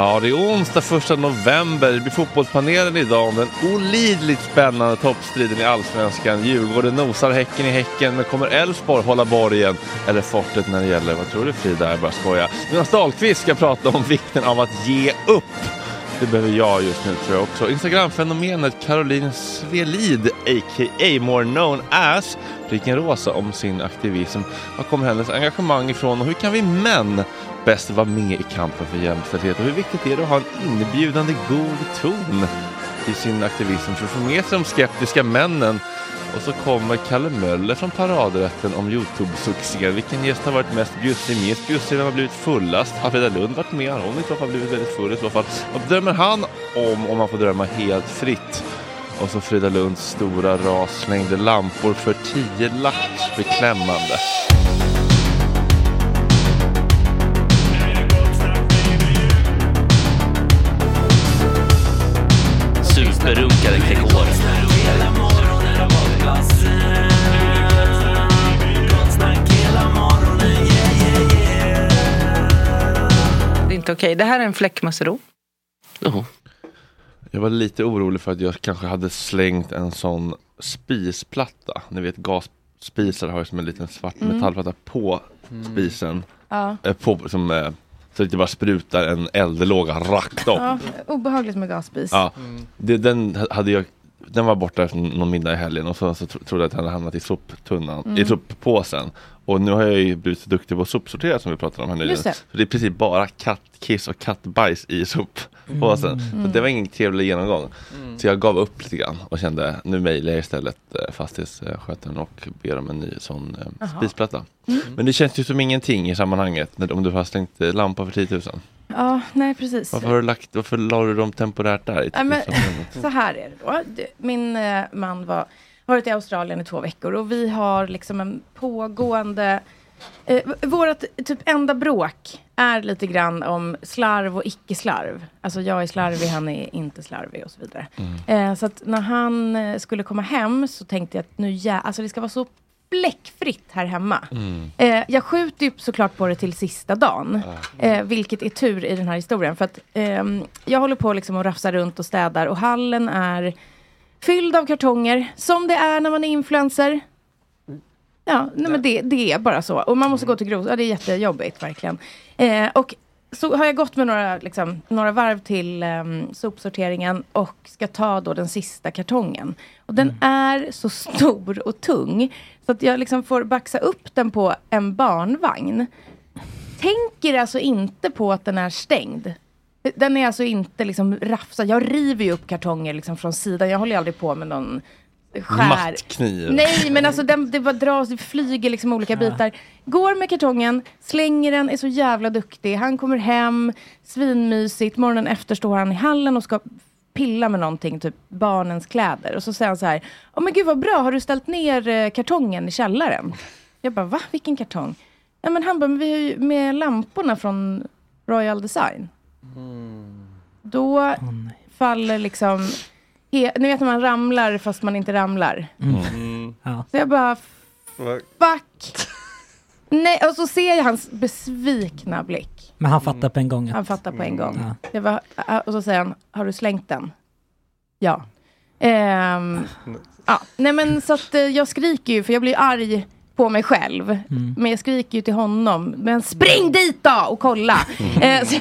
Ja, det är onsdag första november. Det blir fotbollspanelen idag om den olidligt spännande toppstriden i Allsvenskan. Djurgården nosar Häcken i Häcken, men kommer Elfsborg hålla borgen eller fortet när det gäller? Vad tror du Frida? Jag bara skojar. Jonas Dahlqvist ska prata om vikten av att ge upp. Det behöver jag just nu tror jag också. Instagramfenomenet Caroline Svelid, a.k.a. more known as, pricken rosa om sin aktivism. Var kommer hennes engagemang ifrån och hur kan vi män bäst vara med i kampen för jämställdhet och hur viktigt är det att ha en inbjudande god ton i sin aktivism för att få med sig de skeptiska männen och så kommer Kalle Möller från paradrätten om Youtube-succén. Vilken gäst har varit mest bjussig, minst bjussig, vem har blivit fullast? Har Frida Lund varit med? Har hon i så fall blivit väldigt full i så fall? Vad drömmer han om, om man får drömma helt fritt? Och så Frida Lunds stora ras slängde lampor för tio lax. Beklämmande. Superrunkare Gregor. Det är inte okej. Det här är en fläckmussero. Jaha. Jag var lite orolig för att jag kanske hade slängt en sån spisplatta. Ni vet gasspisar har ju som en liten svart Mm. metallplatta på spisen. Ja. Eh, på, som, eh, så att det bara sprutar en eldlåga rakt upp. ja. Obehagligt med gasspis. Ja, det, den hade jag den var borta efter någon middag i helgen och så, så tro- trodde jag att den hade hamnat i soptunnan, Mm. i soppåsen. Och nu har jag ju blivit så duktig på att sopsortera som vi pratade om här nyligen. Just det. Så det är precis bara kattkiss och kattbajs i soppåsen. Mm. Så det var ingen trevlig genomgång. Så jag gav upp lite grann och kände nu mejlar jag istället eh, fastighetsskötaren och ber om en ny sån eh, Jaha. spisplatta. Mm. Men det känns ju som ingenting i sammanhanget när, om du har slängt eh, lampa för 10 000. Ja, nej precis. Varför, har du lagt, varför la du dem temporärt där? I Ja, men, så här är det då. Min man var varit i Australien i två veckor och vi har liksom en pågående Eh, v- vårat typ enda bråk är lite grann om slarv och icke-slarv. Alltså jag är slarvig, han är inte slarvig och så vidare. Eh, så att när han eh, skulle komma hem så tänkte jag att nu ja, alltså det ska vara så bläckfritt här hemma. Eh, jag skjuter ju såklart på det till sista dagen. Eh, vilket är tur i den här historien. För att ehm, jag håller på liksom att rafsa runt och städar och hallen är fylld av kartonger. Som det är när man är influencer. Ja, nej, men det, det är bara så. Och man måste gå till Gros. Ja, det är jättejobbigt verkligen. Eh, och så har jag gått med några, liksom, några varv till um, sopsorteringen och ska ta då den sista kartongen. Och den är så stor och tung så att jag liksom får baxa upp den på en barnvagn. Tänker alltså inte på att den är stängd. Den är alltså inte liksom rafsad. Jag river ju upp kartonger liksom från sidan. Jag håller ju aldrig på med någon skär. Mattkniv. Nej, men alltså den, det bara dras, det flyger liksom olika bitar. Går med kartongen, slänger den, är så jävla duktig. Han kommer hem, svinmysigt. Morgonen efter står han i hallen och ska pilla med någonting, typ barnens kläder. Och så säger han så här, åh men gud vad bra, har du ställt ner eh, kartongen i källaren? Jag bara, va? Vilken kartong? Ja men han bara, men vi har ju med lamporna från Royal Design. Då faller liksom, he, ni vet när man ramlar fast man inte ramlar. Ja. Så jag bara, fuck. Nej, och så ser jag hans besvikna blick. Men han fattar på en gång. Han Att, fattar på en gång. Ja. Jag bara, "Ah", och så säger han, har du slängt den? Ja. Ehm, ja. Nej men så att eh, jag skriker ju, för jag blir arg på mig själv. Mm. Men jag skriker ju till honom, men spring dit då och kolla! Eh, så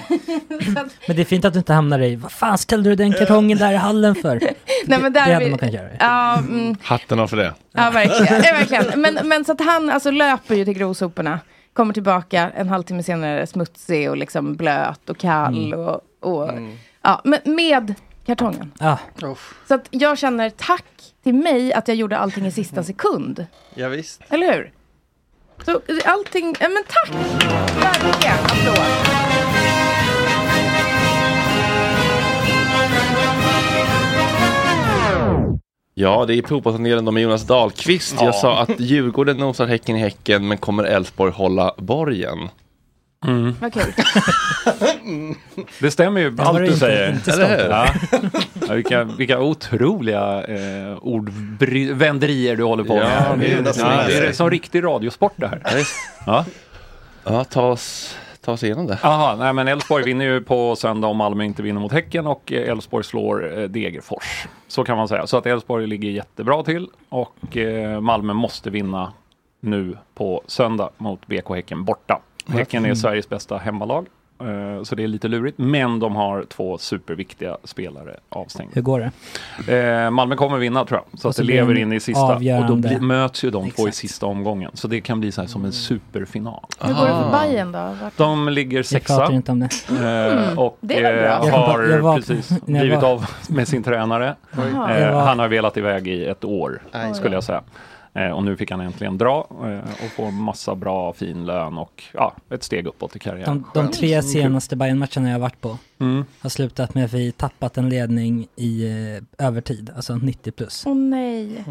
att, men det är fint att du inte hamnar i, vad fan ställde du den kartongen där i hallen för? nej, men där det hade vi- man kunnat göra. Ja, mm, Hatten av för det. Ja, verkligen. Ja, verkligen. Men, men så att han alltså löper ju till grovsoporna. Kommer tillbaka en halvtimme senare smutsig och liksom blöt och kall. Och, och, ja, men med kartongen. Ja, Så att jag känner tack till mig att jag gjorde allting i sista sekund. Ja, visst. Eller hur? Så allting, ja, men tack! Verkligen, applåd. Ja, det är fotbollspanelen med Jonas Dahlqvist. Jag sa att Djurgården nosar Häcken i Häcken, men kommer Elfsborg hålla borgen? Vad kul. Det stämmer ju allt du säger. inte Eller hur? Ja. Ja, vilka, vilka otroliga eh, ordvänderier du håller på Ja, med. det är Ja, det är det. det som riktig radiosport det här. Ja. Ja. Ja, ta oss, ta oss igenom det. Aha, nej men Elfsborg vinner ju på söndag om Malmö inte vinner mot Häcken och eh, Elfsborg slår eh, Degerfors. Så kan man säga. Så att Elfsborg ligger jättebra till och eh, Malmö måste vinna nu på söndag mot BK Häcken borta. Häcken är Sveriges bästa hemmalag Eh, Så det är lite lurigt. Men de har två superviktiga spelare avstängda. Hur går det? Eh, Malmö kommer vinna tror jag. Så så det blir lever in i sista. Och då avgörande. bli, möts ju de två i sista omgången. Så det kan bli så här som en superfinal. Hur går det för Bayern då? Vart- De ligger Jag sexa. pratar inte om det. Eh, och det eh, Jag har jag var- precis jag blivit av med sin tränare. Eh, Jag han har velat iväg i ett år, Aj. skulle jag säga. Eh, och nu fick han äntligen dra eh, och få massa bra fin lön och ja, ett steg uppåt i karriären. De, de tre senaste Bayern-matcherna jag har varit på Mm. har slutat med att vi tappat en ledning i eh, övertid, alltså 90 plus. Åh nej.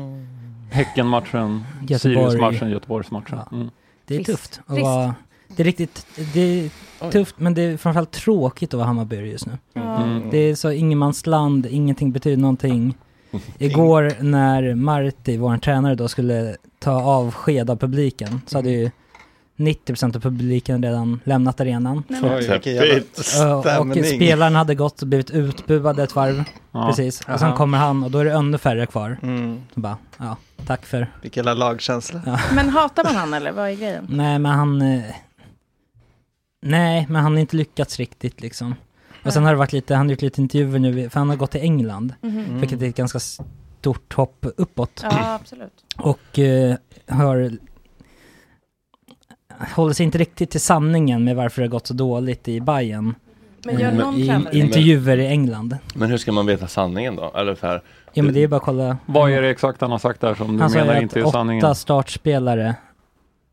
Häckenmatchen, Göteborg. Siriusmatchen, Göteborgsmatchen. Ja. Mm. Det är tufft. att vara, det är riktigt, det är tufft men det är framförallt tråkigt att vara Hammarbyare just nu. Ja. Mm. Det är så ingenmansland, ingenting betyder någonting. Igår när Marti, vår tränare då, skulle ta avsked av publiken så hade ju 90% av publiken redan lämnat arenan. Nej, vilken jävla Och stämning. spelarna hade gått och blivit utbuade ett varv. Ja. Precis. Och sen kommer han och då är det ännu färre kvar. Mm. Så bara, ja, tack för. Vilken jävla lagkänsla. Men hatar man han eller vad är grejen? Nej, men han... Eh, nej, men han har inte lyckats riktigt liksom. Och sen har det varit lite, han har gjort lite intervjuer nu, för han har gått till England. Mhm. Vilket är ett ganska stort hopp uppåt. Ja, absolut. Och eh, har... Håller sig inte riktigt till sanningen med varför det har gått så dåligt i Bayern. Men gör Eh, någon I intervjuer i England. Men hur ska man veta sanningen då? Eller så här, Ja men det är bara att kolla. Vad är det exakt han har sagt där som du Han sa menar inte att är sanningen? åtta startspelare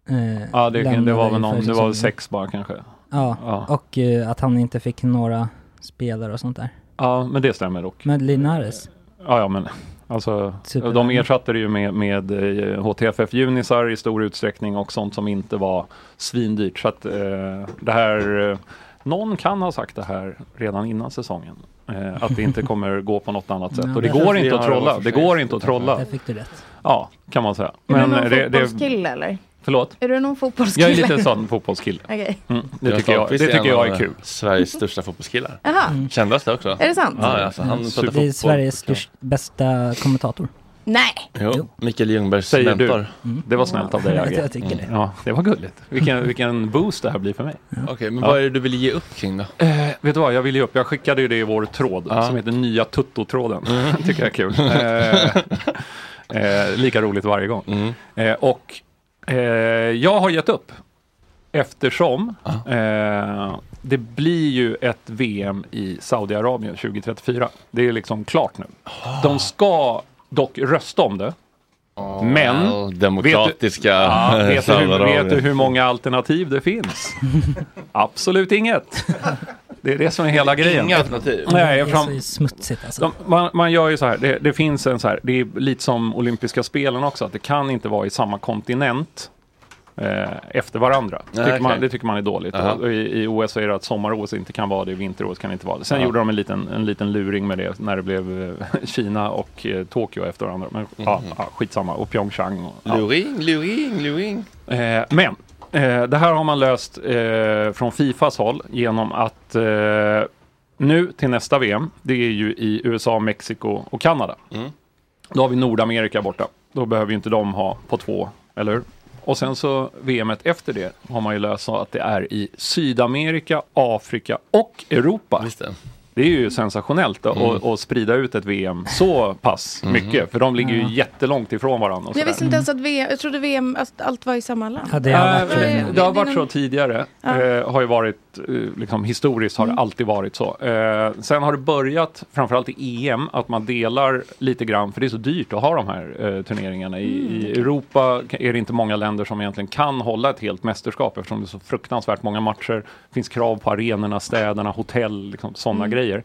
eh, Ja, det, det var väl för någon, det var väl säsongen. sex bara kanske. Ja, Ja. och eh, att han inte fick några spelare och sånt där. Ja, men det stämmer dock. Men Linares, Ja, ja men alltså Super. de ersatte det ju med, med eh, HTFF Unisar i stor utsträckning och sånt som inte var svindyrt. Så att eh, det här, eh, någon kan ha sagt det här redan innan säsongen. Eh, att det inte kommer gå på något annat sätt. Ja, och det det går inte att trolla. Det går inte att trolla. där fick du rätt. Ja, kan man säga. Du Men någon eh, det, det, fotbollskille eller? Förlåt? Är du någon fotbollskille? Jag är lite sån fotbollskille. Okej. Mm, det, Jonas tycker jag, det tycker en jag är kul. Sveriges största fotbollskillar. Jaha, Mm. Kändes det också? är det sant? Ja, alltså, han Super. pratar Det är fotboll. Sveriges störst, bästa kommentator. Nej! Jo. Mikael Ljungbergs Säger du. mentor. Det var snällt av dig, jag, Agge. jag tycker det. Ja, det var gulligt. Vilken, vilken boost det här blir för mig. Okej, men Ja. vad är det du vill ge upp kring då? Eh, vet du vad, jag vill ge upp. Jag skickade ju det i vår tråd Ja. som heter Nya Tutto-tråden. Tycker jag är kul. eh, eh, lika roligt varje gång. Mm. Eh, och eh, jag har gett upp. Eftersom eh, det blir ju ett VM i Saudiarabien 2034. Det är liksom klart nu. De ska dock rösta om det. Men Well, demokratiska Ja, vet, du hur, Saudiarabien. vet du hur många alternativ det finns? Absolut inget. Det är det som är hela grejen. Inga alternativ. Nej, det är så smutsigt alltså. de, man, man gör ju så här, det, det finns en så här, det är lite som olympiska spelen också, att det kan inte vara i samma kontinent eh, efter varandra. Nej, tycker man, okej. det tycker man är dåligt. Aha. Och i, I OS så är det att sommar-OS inte kan vara det, vinter-OS kan inte vara det. Sen Ja. gjorde de en liten, en liten luring med det när det blev eh, Kina och eh, Tokyo efter varandra. Men ja, ja, skitsamma. Och Pyeongchang. Och, ja. Luring, luring, luring. Eh, men det här har man löst eh, från Fifas håll genom att eh, nu till nästa VM, det är ju i USA, Mexiko och Kanada. Mm. Då har vi Nordamerika borta. Då behöver ju inte de ha på två, eller hur? Och sen så VMet efter det har man ju löst så att det är i Sydamerika, Afrika och Europa. Det. Är ju sensationellt att Mm. att sprida ut ett VM så pass mycket. För de ligger ju Ja. jättelångt ifrån varandra. Och Jag visste inte ens att VM, jag trodde VM, att allt var i samma land. Ja, det har Eh, varit så det- har varit så tidigare. Ja. Eh, har ju varit, eh, liksom, historiskt har det alltid varit så. Eh, sen har det börjat, framförallt i EM, att man delar lite grann, för det är så dyrt att ha de här eh, turneringarna. I, I Europa är det inte många länder som egentligen kan hålla ett helt mästerskap eftersom det är så fruktansvärt många matcher. Det finns krav på arenorna, städerna, hotell, liksom, sådana grejer.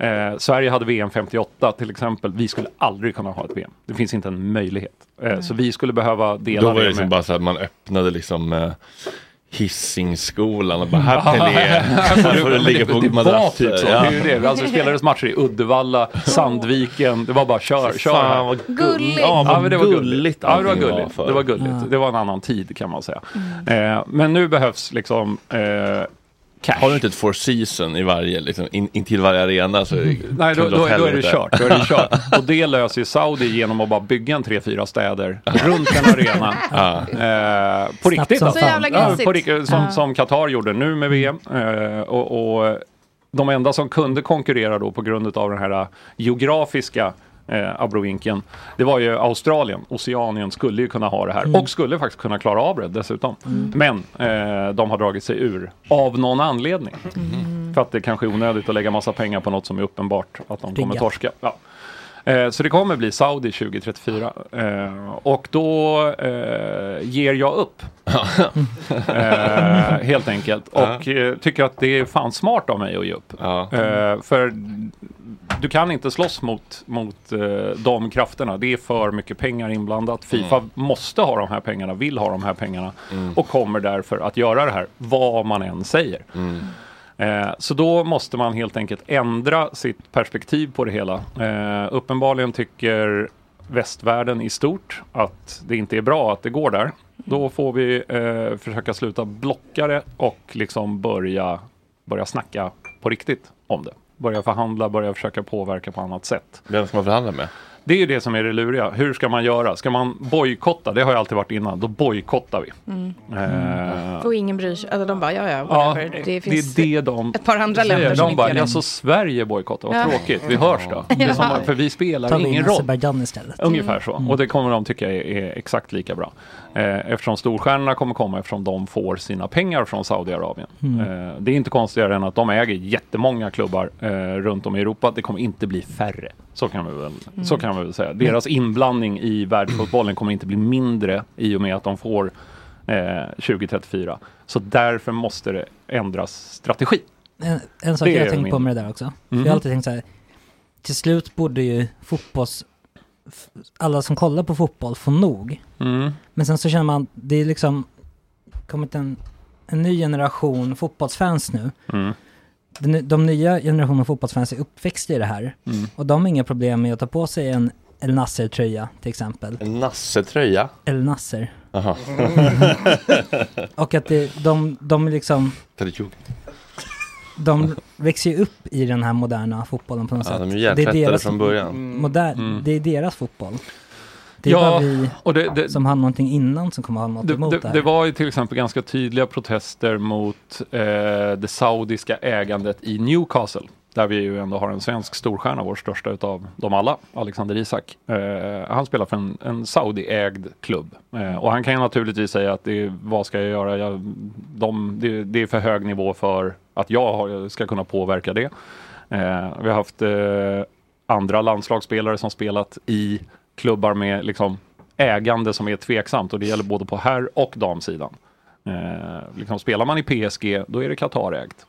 Eh, Sverige hade VM 58 till exempel. Vi skulle aldrig kunna ha ett VM. Det finns inte en möjlighet. Eh, så vi skulle behöva dela Då var det det liksom med... bara så att man öppnade liksom eh, Hisingskolan och bara här Pelé, här får du ligga på madrasser. typ så. Ja. Det är ju det. Alltså, det spelades matcher i Uddevalla, Sandviken. Det var bara kör, kör. här. Fan vad Gulligt. Ja, vad Ja, men det var gulligt. Ja, det var gulligt. Det var gulligt. Det var en annan tid kan man säga. Eh, men nu behövs liksom eh, cash. Har du inte ett four season i varje, liksom, in, in till varje arena så Nej, då, då, då är det kört. Då är det kört. Och det löser ju Saudi genom att bara bygga en tre, fyra städer runt en arena. Eh, på Snabbt riktigt som alltså. Så jävla Ja, på riktigt, som, som Qatar gjorde nu med VM. Eh, och, och de enda som kunde konkurrera då på grund av den här eh, geografiska eh, abrovinkeln. Det var ju Australien, Oceanien skulle ju kunna ha det här Mm. och skulle faktiskt kunna klara av det dessutom. Men eh, de har dragit sig ur av någon anledning. För att det kanske är onödigt att lägga massa pengar på något som är uppenbart att de kommer torska. Ja. Eh, Så det kommer bli Saudi 2034. Eh, Och då eh, ger jag upp. eh, helt enkelt. Och tycker att det är fan smart av mig att ge upp. Ja. För du kan inte slåss mot, mot eh, de krafterna. Det är för mycket pengar inblandat. Fifa måste ha de här pengarna, vill ha de här pengarna och kommer därför att göra det här, vad man än säger. Eh, så då måste man helt enkelt ändra sitt perspektiv på det hela. Eh, uppenbarligen tycker västvärlden i stort att det inte är bra att det går där. Då får vi eh, försöka sluta blocka det och liksom börja, börja snacka på riktigt om det. Börja förhandla, börja försöka påverka på annat sätt. Vem ska man förhandla med? Det är ju det som är det luriga. Hur ska man göra? Ska man bojkotta? Det har jag alltid varit innan. Då bojkottar vi. Eh, Och ingen bryr sig. Alltså de bara, ja ja, Ja, whatever. det, det finns det är det de ett par andra länder som De inte bara, gör det. alltså Sverige bojkottar, vad Ja. tråkigt. Vi hörs då. Det är som, Ja. för vi spelar vi ingen in roll. Istället. Ungefär så. Och det kommer de tycka är, är exakt lika bra. Eh, eftersom storstjärnorna kommer komma eftersom de får sina pengar från Saudiarabien. Eh, det är inte konstigare än att de äger jättemånga klubbar eh, runt om i Europa. Det kommer inte bli färre. Så kan vi väl, så kan vi väl säga. Deras inblandning i världsfotbollen kommer inte bli mindre i och med att de får eh, 2034. Så därför måste det ändras strategi. En, en sak Det jag har tänkt min- på med det där också. Mhm. jag har alltid tänkt så här. Till slut borde ju fotbolls... Alla som kollar på fotboll få nog. Mm. Men sen så känner man, det är liksom kommit en, en ny generation fotbollsfans nu. Mm. Den, de nya generationen fotbollsfans är uppväxta i det här. Mm. Och de har inga problem med att ta på sig en El Nasser-tröja till exempel. En Nasse-tröja? El Nasser. Jaha. Och att det, de, de är liksom, Tradition. De växer ju upp i den här moderna fotbollen på något Ja, sätt. de är Det hjärntvättade från början. Modern, Mm. Det är deras fotboll. Det är Ja, bara vi och det, det, som har någonting innan som kommer ha något Det, emot det, det, här. det var ju till exempel ganska tydliga protester mot eh, det saudiska ägandet i Newcastle. Där vi ju ändå har en svensk storstjärna, vår största utav dem alla, Alexander Isak. Eh, han spelar för en, en Saudi-ägd klubb. Eh, och han kan ju naturligtvis säga att det, är- vad ska jag göra? Jag, de, det, det är för hög nivå för att jag ska kunna påverka det. Eh, vi har haft eh, andra landslagsspelare som spelat i klubbar med liksom, ägande som är tveksamt och det gäller både på herr och damsidan. Eh, liksom, spelar man i PSG, då är det Qatarägt.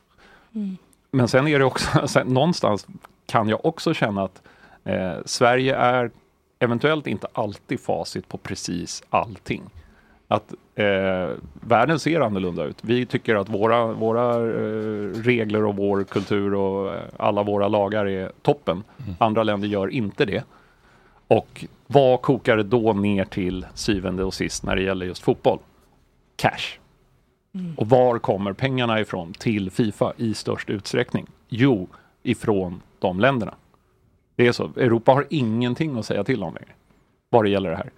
Men sen är det också, sen, någonstans kan jag också känna att eh, Sverige är eventuellt inte alltid facit på precis allting. Att eh, världen ser annorlunda ut. Vi tycker att våra, våra eh, regler och vår kultur och eh, alla våra lagar är toppen. Andra länder gör inte det. Och vad kokar det då ner till syvende och sist när det gäller just fotboll? Cash. Och var kommer pengarna ifrån till Fifa i störst utsträckning? Jo, ifrån de länderna. Det är så. Europa har ingenting att säga till om längre. Vad det gäller det här.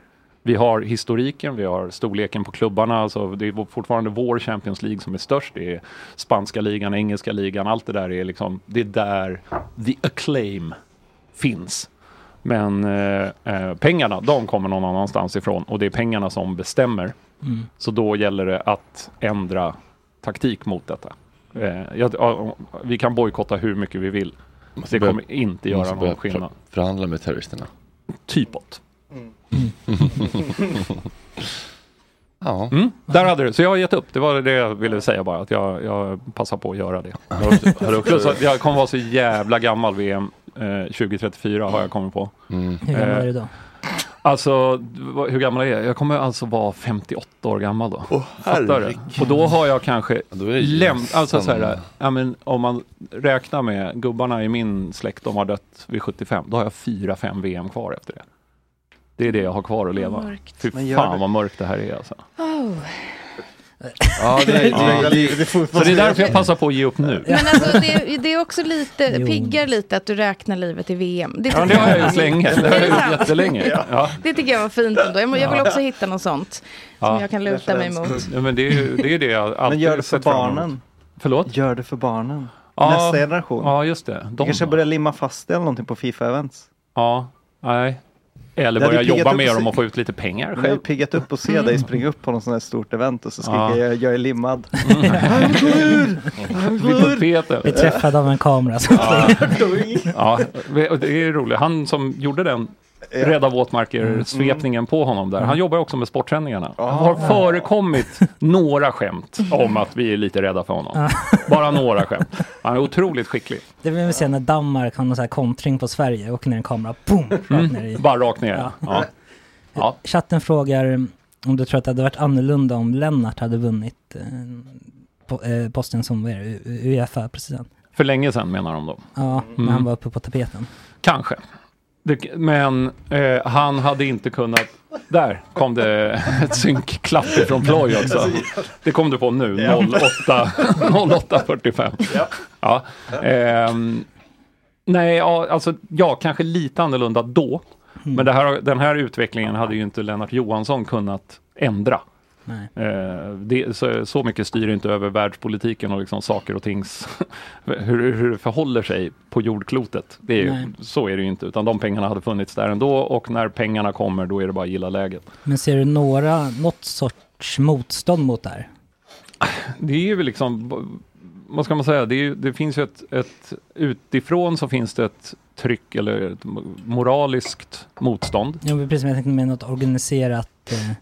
Vi har historiken, vi har storleken på klubbarna. Alltså det är fortfarande vår Champions League som är störst. Det är spanska ligan, engelska ligan. Allt det där är liksom, det är där the acclaim finns. Men eh, eh, pengarna, de kommer någon annanstans ifrån och det är pengarna som bestämmer. Mm. Så då gäller det att ändra taktik mot detta. Eh, ja, vi kan bojkotta hur mycket vi vill. Det kommer inte göra någon skillnad. för- Förhandla med terroristerna. Typot. Ja. Mm, där hade du Så jag har gett upp. Det var det jag ville säga bara. Att jag, jag passar på att göra det. Har du också- Plus att jag kommer vara så jävla gammal VM eh, 2034 har jag kommit på. Mm. Hur gammal Eh, är du då? Alltså, vad- hur gammal är jag? Jag kommer alltså vara 58 år gammal då. Åh, Fattar du? Och då har jag kanske lämnat, alltså så här, ja, men om man räknar med gubbarna i min släkt, de har dött vid 75, då har jag 4-5 VM kvar efter det. Det är det jag har kvar att leva. Mörkt. Fy fan det. vad mörkt det här är alltså. Oh. Ja, det, det, det, det, Så det är därför jag passar på att ge upp nu. Men alltså det, det är också lite, Jo. piggar lite att du räknar livet i VM. Det, Ja, det har jag var- gjort länge. Det har jag gjort jättelänge. Ja. Det tycker jag var fint ändå. Jag, jag vill också hitta något sånt som jag kan luta mig mot. Ja, men det är ju det, är det jag alltid Men gör det för barnen. Förlåt? Gör det för barnen. Ja. Nästa generation. Ja, just det. De kanske börjar limma fast det eller någonting på Fifa-events. Ja, nej. Eller börja jobba med dem och få ut lite pengar Jag har själv. piggat upp och se Mm. dig springa upp på något sånt här stort event och så skrika Ja. jag, jag är limmad. Vi träffade av en kamera. Så Ja. ja, det är roligt. Han som gjorde den Rädda våtmarker-svepningen på honom där. Han jobbar ju också med sportsändningarna. Det har förekommit några skämt om att vi är lite rädda för honom. Bara några skämt. Han är otroligt skicklig. Det vill vi se när Danmark har någon sån här kontring på Sverige och ner en kamera, boom! Rakt Mm. ner i. Bara rakt ner. Ja. Ja. Ja. Chatten frågar om du tror att det hade varit annorlunda om Lennart hade vunnit eh, eh, posten som Uefa-president. För länge sedan menar de då. Ja, när Mm. han var uppe på tapeten. Kanske. Det, men eh, han hade inte kunnat... Där kom det ett synkklapp från Ploy också. Det kom du på nu, 08 08.45. Ja. Ehm, nej, ja, alltså ja, kanske lite annorlunda då. Men det här, den här utvecklingen hade ju inte Lennart Johansson kunnat ändra. Eh, det, så, så mycket styr inte över världspolitiken och liksom saker och tings hur, hur det förhåller sig på jordklotet. Det är ju, så är det ju inte, utan de pengarna hade funnits där ändå och när pengarna kommer då är det bara att gilla läget. Men ser du några, något sorts motstånd mot det här? Det är ju liksom, vad ska man säga, det, är, det finns ju ett, ett, utifrån så finns det ett tryck eller ett moraliskt motstånd. Ja, men precis som jag tänkte med något organiserat, eh,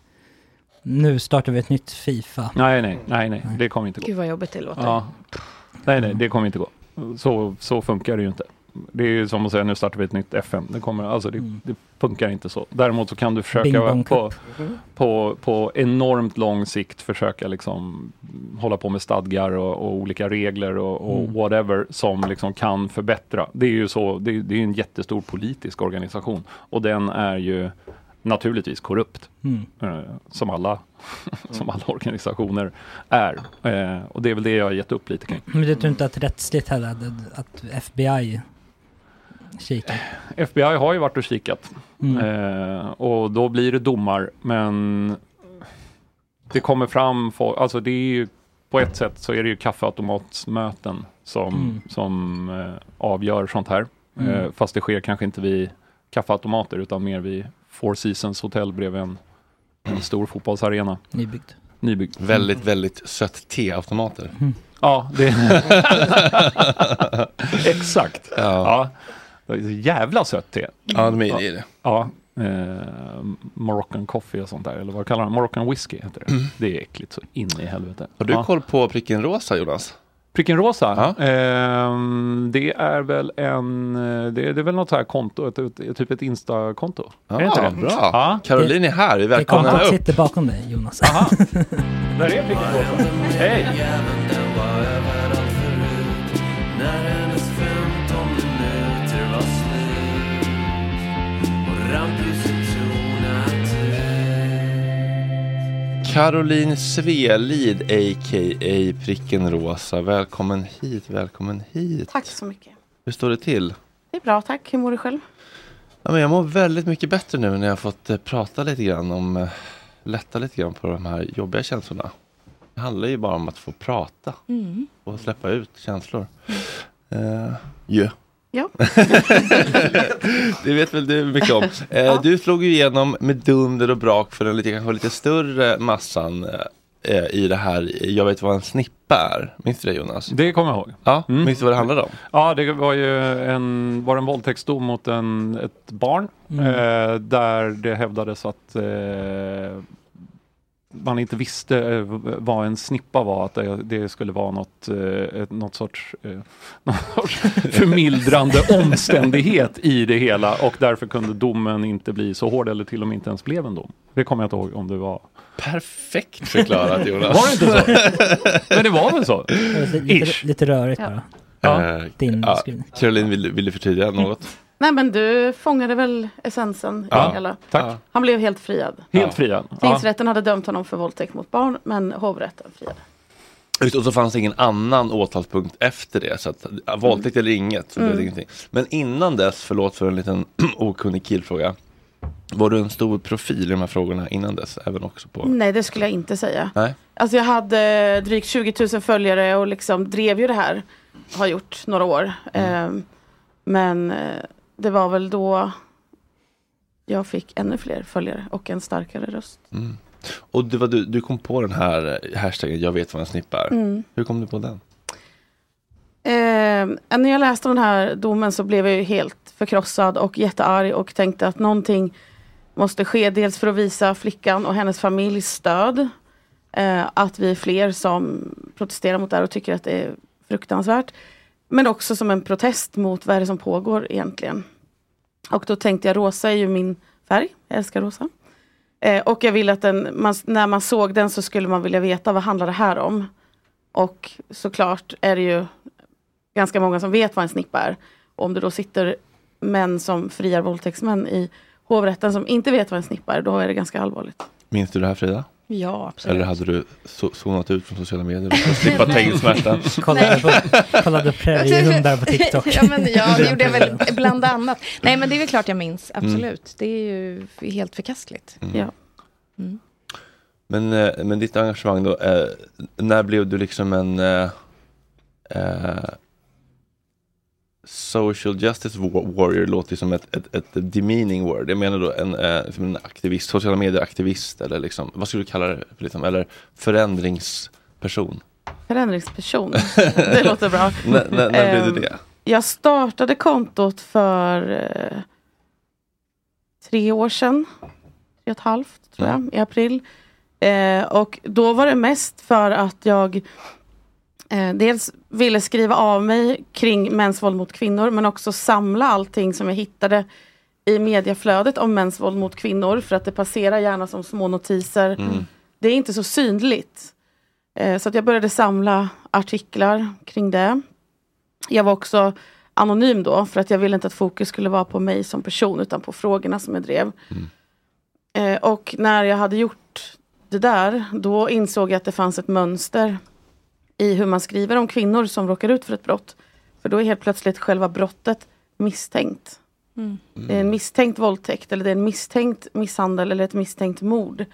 nu startar vi ett nytt Fifa. Nej, nej, nej, nej, det kommer inte gå. Gud vad jobbigt det låter. Ja. Nej, nej, det kommer inte gå. Så, så funkar det ju inte. Det är ju som att säga nu startar vi ett nytt FN. Det, kommer, alltså det, det funkar inte så. Däremot så kan du försöka på, cup. på, på enormt lång sikt försöka liksom hålla på med stadgar och, och olika regler och, och Mm. whatever som liksom kan förbättra. Det är ju så, det, det är en jättestor politisk organisation och den är ju naturligtvis korrupt. Mm. Eh, som alla, som alla organisationer är. Eh, och det är väl det jag har gett upp lite kring. Men du tror inte att rättsligt heller, att, FBI kikar? FBI har ju varit och kikat. Mm. Eh, och då blir det domar, men det kommer fram, folk, alltså det är ju på ett sätt så är det ju kaffeautomatsmöten som, Mm. som eh, avgör sånt här. Mm. Eh, fast det sker kanske inte vid kaffeautomater utan mer vid Four Seasons hotell bredvid en, en stor fotbollsarena. Nybyggd. Nybyggd. Väldigt, väldigt sött teautomater. Ja, det... Exakt. Ja. Ja. Jävla sött te. Ja, de är det. Ja. Eh, Moroccan coffee och sånt där, eller vad kallar man Moroccan whisky heter det. Det är äckligt så in i helvete. Mm. Har du ja. koll på pricken rosa Jonas? Pricken rosa? Ehm, det är väl en, eh, det är, det är väl något så här konto, ett, ett, typ ett Insta-konto. är det inte det? bra. Ja. Caroline är här, vi Det välkomnar kontot upp. sitter bakom dig Jonas. Aha. Där är pricken rosa. Hej! Caroline Svelid, a.k.a. pricken rosa. Välkommen hit, välkommen hit. Tack så mycket. Hur står det till? Det är bra, tack. Hur mår du själv? Ja, men jag mår väldigt mycket bättre nu när jag fått eh, prata lite grann om, eh, lätta lite grann på de här jobbiga känslorna. Det handlar ju bara om att få prata Mm. och släppa ut känslor. Uh, yeah. Ja. det vet väl du mycket om. Eh, Du slog ju igenom med dunder och brak för den lite, kanske lite större massan eh, i det här Jag vet vad en snippa är. Minns du det Jonas? Det kommer jag ihåg. Ja, minns du vad det handlade om? Ja, det var ju en, var en våldtäktsdom mot en, ett barn. Mm. Eh, där det hävdades att eh, man inte visste eh, vad en snippa var. Att det, skulle vara något, eh, något sorts, eh, någon sorts förmildrande omständighet i det hela. Och därför kunde domen inte bli så hård eller till och med inte ens blev en dom. Det kommer jag inte ihåg om det var. Perfekt förklarat Jonas. Var det inte så? Men det var väl så? Lite, lite, rörigt bara. Ja. Din ja. Caroline, vill, vill du förtydliga något? Nej men du fångade väl essensen i Ja, hela. tack. Han blev helt friad. Helt friad. Ja. Tingsrätten hade dömt honom för våldtäkt mot barn men hovrätten friade. Just, och så fanns det ingen annan åtalspunkt efter det. Så att, våldtäkt eller inget. Så Mm. ingenting. Men innan dess, förlåt för en liten okunnig killfråga. Var du en stor profil i de här frågorna innan dess? Även också på... Nej det skulle jag inte säga. Nej? Alltså jag hade drygt 20 000 följare och liksom drev ju det här. Har gjort några år. Ehm, men eh, det var väl då jag fick ännu fler följare och en starkare röst. Mm. Och det var du, du kom på den här eh, hashtaggen, jag vet vad en snipp är. Mm. Hur kom du på den? Eh, när jag läste den här domen så blev jag ju helt förkrossad och jättearg och tänkte att någonting måste ske. Dels för att visa flickan och hennes familj stöd. Eh, att vi är fler som protesterar mot det här och tycker att det är fruktansvärt. Men också som en protest mot vad är det som pågår egentligen. Och då tänkte jag rosa är ju min färg, jag älskar rosa. Eh, och jag ville att den, man, när man såg den så skulle man vilja veta vad handlar det här om. Och såklart är det ju ganska många som vet vad en snippa är. Och om det då sitter män som friar våldtäktsmän i hovrätten som inte vet vad en snippa är, då är det ganska allvarligt. Minns du det här Frida? Ja, absolut. Eller hade du zonat ut från sociala medier för att slippa tänksmärtan? Kollade på, kollade präriehundar på TikTok. ja, men, ja, det gjorde jag väl bland annat. Nej, men det är väl klart jag minns, Mm. absolut. Det är ju helt förkastligt. Mm. Ja. Mm. Men, eh, men ditt engagemang då, eh, när blev du liksom en eh, Social justice wa- warrior låter som ett, ett, ett demeaning word. Jag menar då en, eh, en aktivist, sociala medier-aktivist eller liksom, vad skulle du kalla det? Liksom, eller förändringsperson? Förändringsperson, det låter bra. När- när- när blev du det? Jag startade kontot för eh, tre år sedan. Tre och ett halvt tror jag, i april. Eh, och då var det mest för att jag eh, dels ville skriva av mig kring mäns våld mot kvinnor men också samla allting som jag hittade i mediaflödet om mäns våld mot kvinnor för att det passerar gärna som små notiser. Mm. Det är inte så synligt. Eh, så att jag började samla artiklar kring det. Jag var också anonym då för att jag ville inte att fokus skulle vara på mig som person utan på frågorna som jag drev. Eh, och när jag hade gjort det där då insåg jag att det fanns ett mönster i hur man skriver om kvinnor som råkar ut för ett brott. För då är helt plötsligt själva brottet misstänkt. Mm. Det är en misstänkt våldtäkt eller det är en misstänkt misshandel eller ett misstänkt mord.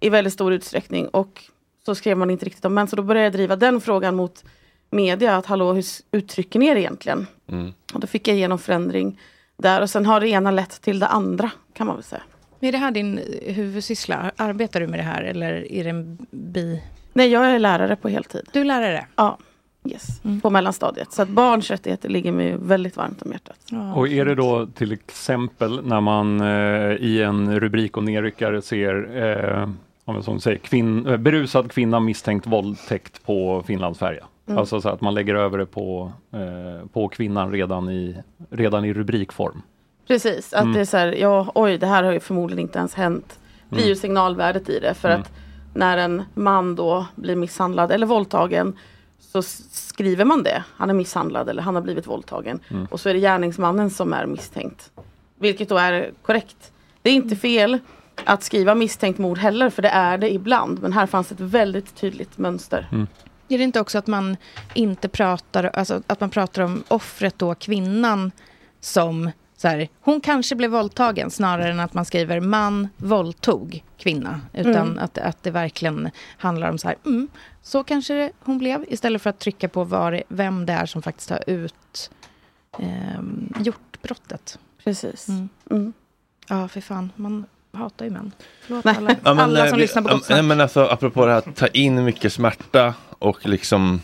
I väldigt stor utsträckning och så skrev man inte riktigt om män. Så då började jag driva den frågan mot media. Att hallå, hur uttrycker ni er egentligen? Mm. Och då fick jag igenom förändring där och sen har det ena lett till det andra kan man väl säga. Är det här din huvudsyssla? Arbetar du med det här eller är det en bi? Nej, jag är lärare på heltid. Du är lärare? Ja, yes. på mellanstadiet. Så att barns rättigheter ligger mig väldigt varmt om hjärtat. Och är det då till exempel när man eh, i en rubrik och nedryckare ser eh, om jag som säger, kvinn, eh, berusad kvinna misstänkt våldtäkt på Finlandsfärja. Mm. Alltså så att man lägger över det på, eh, på kvinnan redan i, redan i rubrikform. Precis, att Mm. det är så här, ja oj det här har ju förmodligen inte ens hänt. Det blir ju Mm. signalvärdet i det för Mm. att när en man då blir misshandlad eller våldtagen så skriver man det. Han är misshandlad eller han har blivit våldtagen. Mm. Och så är det gärningsmannen som är misstänkt. Vilket då är korrekt. Det är inte fel att skriva misstänkt mord heller för det är det ibland. Men här fanns ett väldigt tydligt mönster. Är det inte också att man inte pratar, alltså att man pratar om offret då, kvinnan, som så här, hon kanske blev våldtagen snarare än att man skriver man våldtog kvinna. Utan Mm. att, att det verkligen handlar om så här, mm, så kanske hon blev. Istället för att trycka på var, vem det är som faktiskt har ut, ehm, gjort brottet. Precis. Mm. Mm. Ja, för fan, man hatar ju män. Förlåt Nej. alla, Ja, men, alla eh, som vi- lyssnar på ja, Gott Nej men alltså apropå det här att ta in mycket smärta och liksom eh,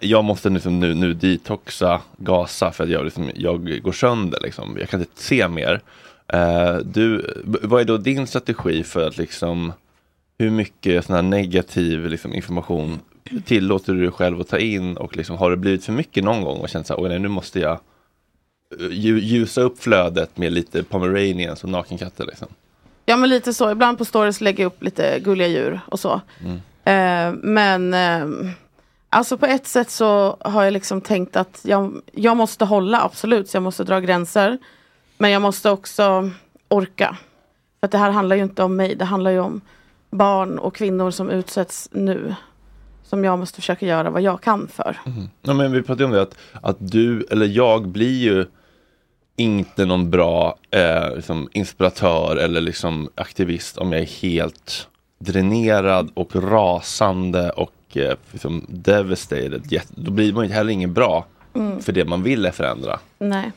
jag måste liksom nu, nu detoxa, gasa för att jag, liksom, jag går sönder liksom. Jag kan inte se mer. Eh, du, vad är då din strategi för att liksom hur mycket sån här negativ liksom, information tillåter du dig själv att ta in och liksom, har det blivit för mycket någon gång och känt så här, nej nu måste jag eh, lju- ljusa upp flödet med lite pomeranians och nakenkatter liksom. Ja men lite så. Ibland på stories lägger jag upp lite gulliga djur och så. Mm. Eh, men eh, Alltså på ett sätt så har jag liksom tänkt att jag, jag måste hålla, absolut, så jag måste dra gränser. Men jag måste också orka. För att det här handlar ju inte om mig, det handlar ju om barn och kvinnor som utsätts nu. Som jag måste försöka göra vad jag kan för. Mhm. Ja, men vi pratade om det att, att du eller jag blir ju inte någon bra eh, liksom inspiratör eller liksom aktivist om jag är helt dränerad och rasande och eh, liksom devastated. Då blir man ju heller ingen bra Mm. för det man vill är förändra. Nej,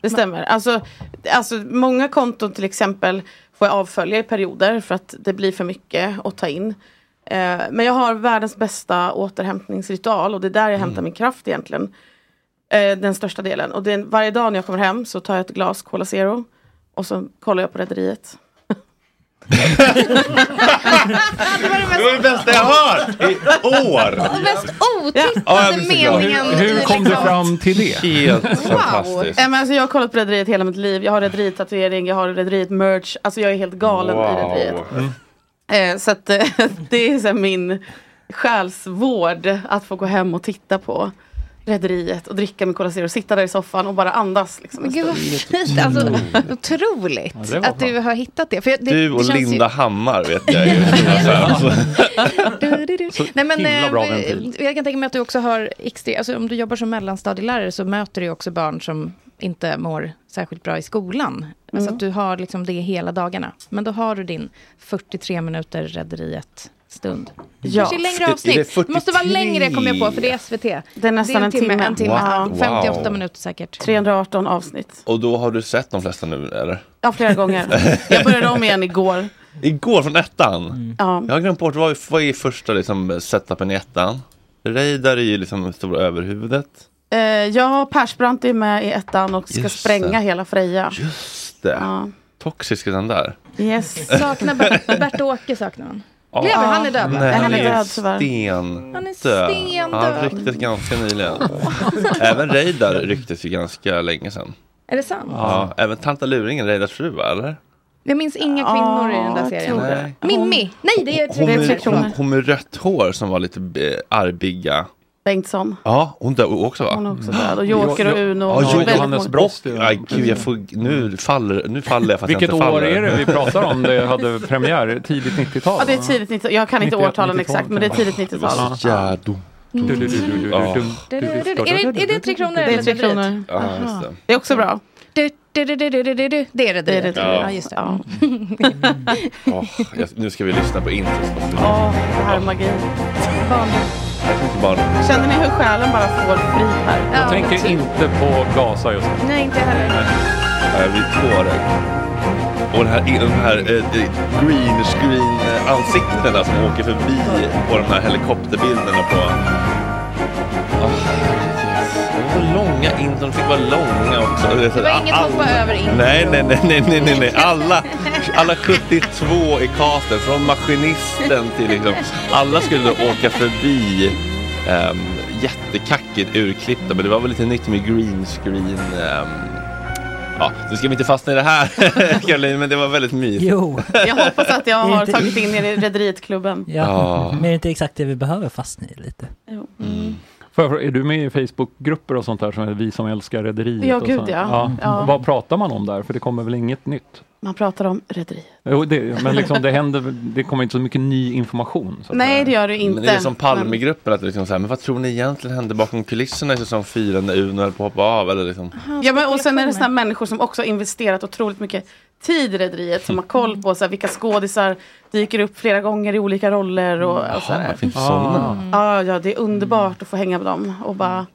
det stämmer. Alltså, alltså många konton till exempel får jag avfölja i perioder för att det blir för mycket att ta in. Eh, men jag har världens bästa återhämtningsritual och det är där jag hämtar min kraft egentligen. Eh, den största delen. Och det varje dag när jag kommer hem så tar jag ett glas Cola Zero och så kollar jag på Rederiet. Det var det bästa jag hört i år! Den mest otippade Ja, jag meningen. Hur, hur kom du fram till det? Helt fantastiskt. Eh, men alltså, jag har kollat på Rederiet hela mitt liv. Jag har Rederiet-tatuering, jag har Rederiet-merch. Alltså jag är helt galen i Rederiet. Eh, så att, eh, det är så här min själsvård att få gå hem och titta på Rederiet och dricka min Cola Zero och sitta där i soffan och bara andas. Liksom, gud vad fint, alltså otroligt Ja, att du har hittat det. För jag- det, Du och det känns ju- Linda Hammar vet jag stora fans. Nej, men, himla bra eh. Jag kan tänka mig att du också har extre, alltså om du jobbar som mellanstadielärare så möter du ju också barn som inte mår särskilt bra i skolan. Mm. Så att du har liksom det hela dagarna. Men då har du din 43 minuter Rederiet stund. Ja. Kanske längre Är det avsnitt. Det måste vara 43? längre kommer jag på för det är SVT. Det är nästan det är en timme. En timme. Wow. 58 Wow. minuter säkert. 318 avsnitt. Och då har du sett de flesta nu eller? Ja, flera gånger. Jag började om igen igår. Igår från ettan? Ja. Jag har glömt bort, vad är, vad är första liksom, setupen i ettan? Reidar är ju liksom stora överhuvudet. Eh, och Persbrandt är med i ettan och ska Just spränga det. hela Freja. Just det. Ja. Toxisk är den där. Yes. Saknar Bert, Bert-Åke saknar man. Ja. Lever han är död? Nej, han är död, sten Han är död. stendöd. Han rycktes ganska nyligen. Även Reidar rycktes ju ganska länge sedan. Är det sant? Ja. Även Tanta Luringen, Reidars fru va, eller? Jag minns inga kvinnor i den där serien. Mimmi! Nej, det är tre med, kronor. hon, hon med rött hår som var lite eh, arbiga. Bengtsson. Ja, hon dör också va? Hon är också död. Och Joker och Uno. Ja, och Jo- Johannes Brost. Aj, gud, jag får, nu, faller, nu faller jag fast Vilket jag inte år faller. är det vi pratar om? Det hade premiär tidigt 90-tal? Ja, det är tidigt 90 Jag kan inte 91, årtalen 92, exakt, men det är tidigt 90-tal. Ja. Är det, är det tre kronor? Det är tre kronor. Det. Det är också bra. Det är. Det är Ja. Just det. Nu ska vi lyssna på introt. Åh, det här är magi. Inte bara... Känner ni hur själen bara får fri här? Jag tänker inte på Gaza just nu. Nej, inte jag heller. Jag blir tårögd. Och den här, de här eh, green screen eh, ansiktena som åker förbi på de här helikopterbilderna på... Det var långa intron, de fick vara långa också. Det var inget hoppa över intro. Nej, nej, nej, nej, nej, nej, nej. Alla, alla 72 i casten, från maskinisten till liksom, alla skulle då åka förbi um, jättekackigt urklippta, men det var väl lite nytt med green screen. ehm, ja, nu ska vi inte fastna i det här Caroline, men det var väldigt mysigt. Jo. Jag hoppas att jag har Inte- tagit in er i Rederiet-klubben. Ja, Ja. men är det inte exakt det vi behöver fastna i lite? Jo. Är du med i Facebookgrupper och sånt där som är vi som älskar Rederiet? Ja, gud, så? ja. Ja. Vad pratar man om där? För det kommer väl inget nytt? Man pratar om Rederiet. Jo, det, men liksom, det händer, det kommer inte så mycket ny information. Nej, det gör du inte. Men det är som Palmegruppen, att det liksom så här, men vad tror ni egentligen hände bakom kulisserna i säsong 4 när Uno höll på att hoppa av? Eller liksom? Ja, men, och sen är det sådana människor som också har investerat otroligt mycket tid Rederiet. Som har koll på så här, vilka skådisar dyker upp flera gånger i olika roller. Och, och så Jaha, här. det finns sådana. Ja, ja, det är underbart att få hänga med dem och bara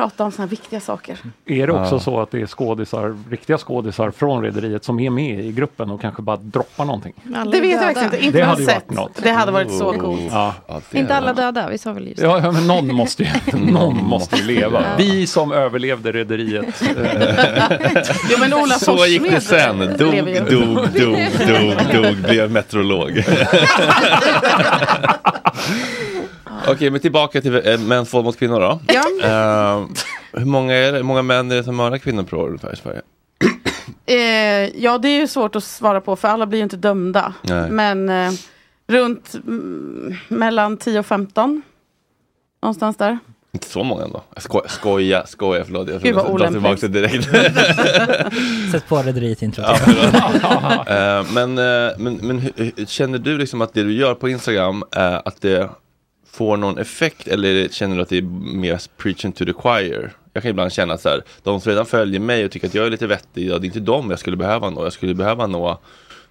prata om sådana viktiga saker. Är det också Ja. så att det är skådisar, riktiga skådisar från Rederiet som är med i gruppen och kanske bara droppar någonting? Alla Det vet jag faktiskt inte. Inte Det hade sett. varit. Det hade varit så coolt. Ja. Ja, Inte alla det. döda, vi sa väl just det. Ja, men någon måste ju, någon måste ju leva. Vi som överlevde Rederiet. eh, Jo, men Ola Så gick det sen. Dog, dog, dog, dog, dog, blev meteorolog. Okej, men tillbaka till äh, mäns våld mot kvinnor då. Ja. Eh, hur, många är det, hur många män är det som mördar kvinnor per år ungefär i Sverige? Eh, ja, det är ju svårt att svara på för alla blir ju inte dömda. Nej. Men eh, runt mm, mellan 10 och 15. Någonstans där. Inte så många ändå. Jag skojar, skoja, skoja, förlåt. Jag Gud, vad det direkt. Sätt på rederiet intro. Ja. Eh, men men, men hur- känner du liksom att det du gör på Instagram, att det får någon effekt eller känner du att det är mer preaching to the choir? Jag kan ibland känna att så här, de som redan följer mig och tycker att jag är lite vettig, ja, det är inte dem jag skulle behöva nå. Jag skulle behöva nå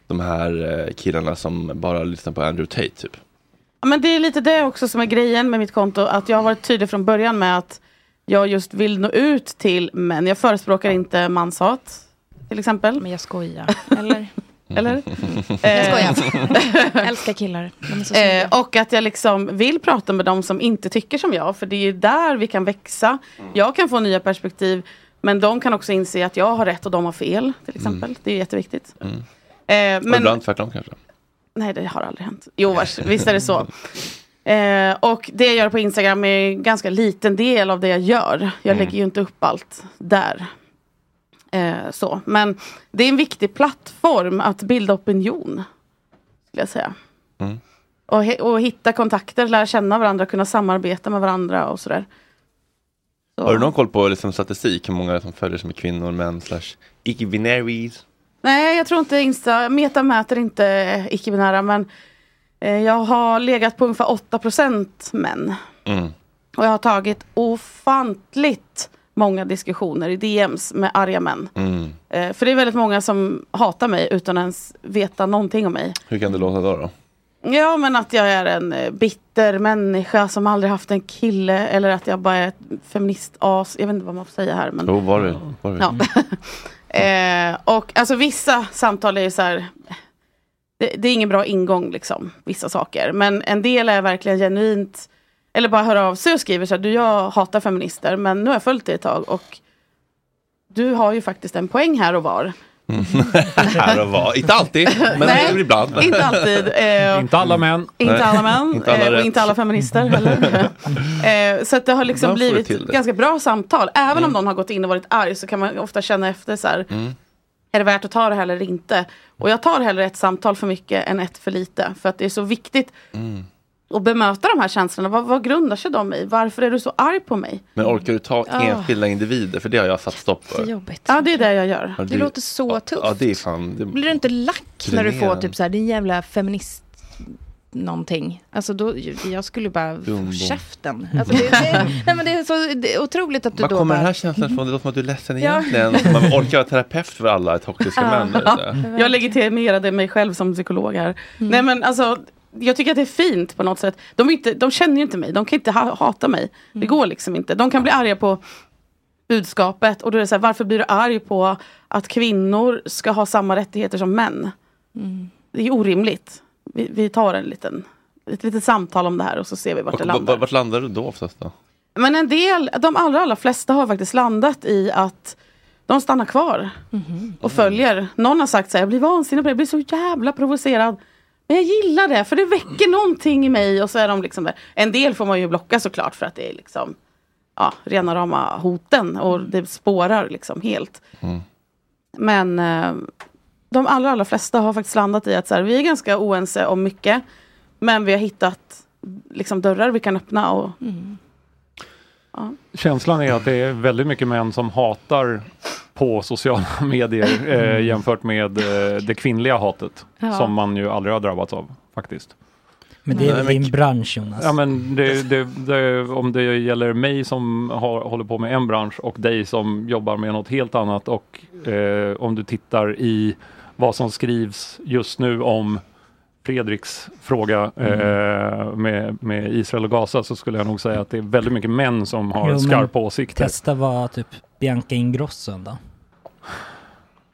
de här eh, killarna som bara lyssnar på Andrew Tate typ. Ja, men det är lite det också som är grejen med mitt konto. Att jag har varit tydlig från början med att jag just vill nå ut till män. Jag förespråkar inte manshat. Till exempel. Men jag skojar. Eller? Eller? Jag Eh, skojar. Älskar killar. De är så snygga. Eh, och att jag liksom vill prata med de som inte tycker som jag. För det är ju där vi kan växa. Jag kan få nya perspektiv. Men de kan också inse att jag har rätt och de har fel. Till exempel. Det är jätteviktigt. Mm. Eh, Och men, ibland tvärtom kanske. Nej, det har aldrig hänt. Jo, vars, visst är det så. Eh, och det jag gör på Instagram är en ganska liten del av det jag gör. Jag Mm. lägger ju inte upp allt där. Eh, så. Men det är en viktig plattform att bilda opinion. Skulle jag säga. Mm. Och, och hitta kontakter, lära känna varandra, kunna samarbeta med varandra och sådär. Så. Har du någon koll på liksom, statistik, hur många som följer som är kvinnor, män, slash icke-binaries? Nej, jag tror inte Insta, Meta mäter inte icke-binära men eh, jag har legat på ungefär 8% män. Mm. Och jag har tagit ofantligt många diskussioner i DMs med arga män. Mm. Eh, för det är väldigt många som hatar mig utan ens veta någonting om mig. Hur kan det låta då? då? Ja men att jag är en eh, bitter människa som aldrig haft en kille eller att jag bara är ett feministas. Jag vet inte vad man får säga här. Men... Jo, var det? Var det? Ja. eh, och alltså vissa samtal är ju så här. Det, det är ingen bra ingång liksom. Vissa saker. Men en del är verkligen genuint. Eller bara hör av sig och skriver så här. Du jag hatar feminister men nu har jag följt dig ett tag. Och du har ju faktiskt en poäng här och var. Här och var. Inte alltid, men Nej, ibland. Inte alltid. Eh, Inte alla män. Inte alla män Inte alla eh, och inte alla feminister heller. eh, så att det har liksom blivit det. ganska bra samtal. Även om Mm. någon har gått in och varit arg så kan man ofta känna efter så här. Mm. Är det värt att ta det här eller inte? Och jag tar hellre ett samtal för mycket än ett för lite. För att det är så viktigt Att bemöta de här känslorna. Vad, vad grundar sig de i? Varför är du så arg på mig? Men orkar du ta Ja. enskilda individer? För det har jag satt stopp för. jobbigt. Ja, det är det jag gör. Ja, Det låter så tufft. Ja, det är fan... Det... Blir du inte lack när du får typ så här, din jävla feminist någonting? Alltså då, jag skulle bara, Dum, käften. Alltså det, det, nej men det är så det är otroligt att du Var då kommer bara, den här känslan ifrån? Det låter som att du är ledsen Ja. egentligen. Man orkar vara terapeut för alla toxiska män. ute. Jag legitimerade mig själv som psykolog här. Mm. Nej men alltså jag tycker att det är fint på något sätt. De, inte, de känner ju inte mig, de kan inte ha, hata mig. Det går liksom inte. De kan bli arga på budskapet och då är det så här, varför blir du arg på att kvinnor ska ha samma rättigheter som män? Mm. Det är orimligt. Vi, vi tar en liten, ett litet samtal om det här och så ser vi vart Och, det landar. vart landar du då oftast då? Men en del, de allra, allra flesta har faktiskt landat i att de stannar kvar och följer. Någon har sagt så här, jag blir vansinnig på det, jag blir så jävla provocerad. Men jag gillar det, för det väcker någonting i mig. Och så är de liksom där. En del får man ju blocka såklart för att det är liksom ja, rena rama hoten och det spårar liksom helt. Mm. Men eh, de allra, allra flesta har faktiskt landat i att så här, vi är ganska oense om mycket. Men vi har hittat liksom, dörrar vi kan öppna. Och, ja. Känslan är att det är väldigt mycket män som hatar på sociala medier eh, jämfört med eh, det kvinnliga hatet. Ja. Som man ju aldrig har drabbats av faktiskt. Men det är väl din bransch Jonas? Ja men det, det, det, om det gäller mig som har, håller på med en bransch och dig som jobbar med något helt annat och eh, om du tittar i vad som skrivs just nu om Fredriks fråga eh, med, med Israel och Gaza så skulle jag nog säga att det är väldigt mycket män som har Jo, skarpa åsikter. Testa vara typ Bianca Ingrosso då.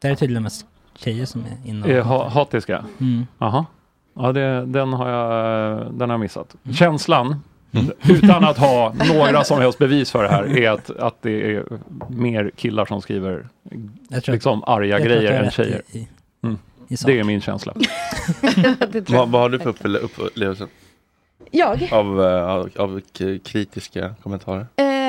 Det är tydligen mest tjejer som är inne Är ha, hatiska? Mm. Aha. Ja, det, den, har jag, den har jag missat. Mm. Känslan, utan att ha några som helst bevis för det här, är att, att det är mer killar som skriver liksom att- arga grejer än tjejer. i- i- Mm. i. Det är min känsla. Vad, vad har du för upple- upplevelse Jag? av, eh, av, av kritiska kommentarer? Ehm,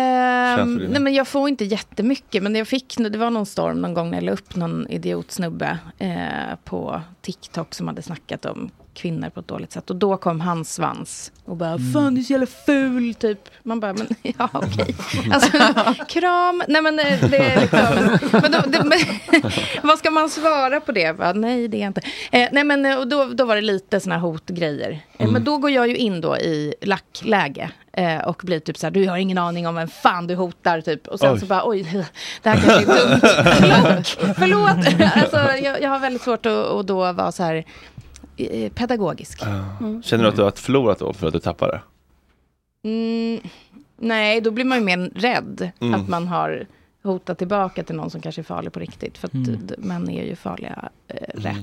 Det nej men jag får inte jättemycket men jag fick, det var någon storm någon gång när jag la upp någon idiotsnubbe eh, på TikTok som hade snackat om kvinnor på ett dåligt sätt. Och då kom hans svans och bara Mm. Fan du är så jävla ful typ. Man bara, men ja okej. Alltså, kram. Nej men eh, det är liksom. Men då, det, men, vad ska man svara på det? Bara, nej det är inte. Eh, nej men eh, och då, då var det lite såna hotgrejer. Eh, Mm. Men då går jag ju in då i lackläge. Och blir typ så här, du har ingen aning om vem fan du hotar typ. Och sen Oj. så bara, oj, det här kanske är dumt. Förlåt, förlåt. Alltså, jag, jag har väldigt svårt att, att då vara så här eh, pedagogisk. Mm. Känner du att du har förlorat då för att du tappade? Mm, nej, då blir man ju mer rädd Mm. att man har hotat tillbaka till någon som kanske är farlig på riktigt. För att Mm. d- män är ju farliga eh, rätt.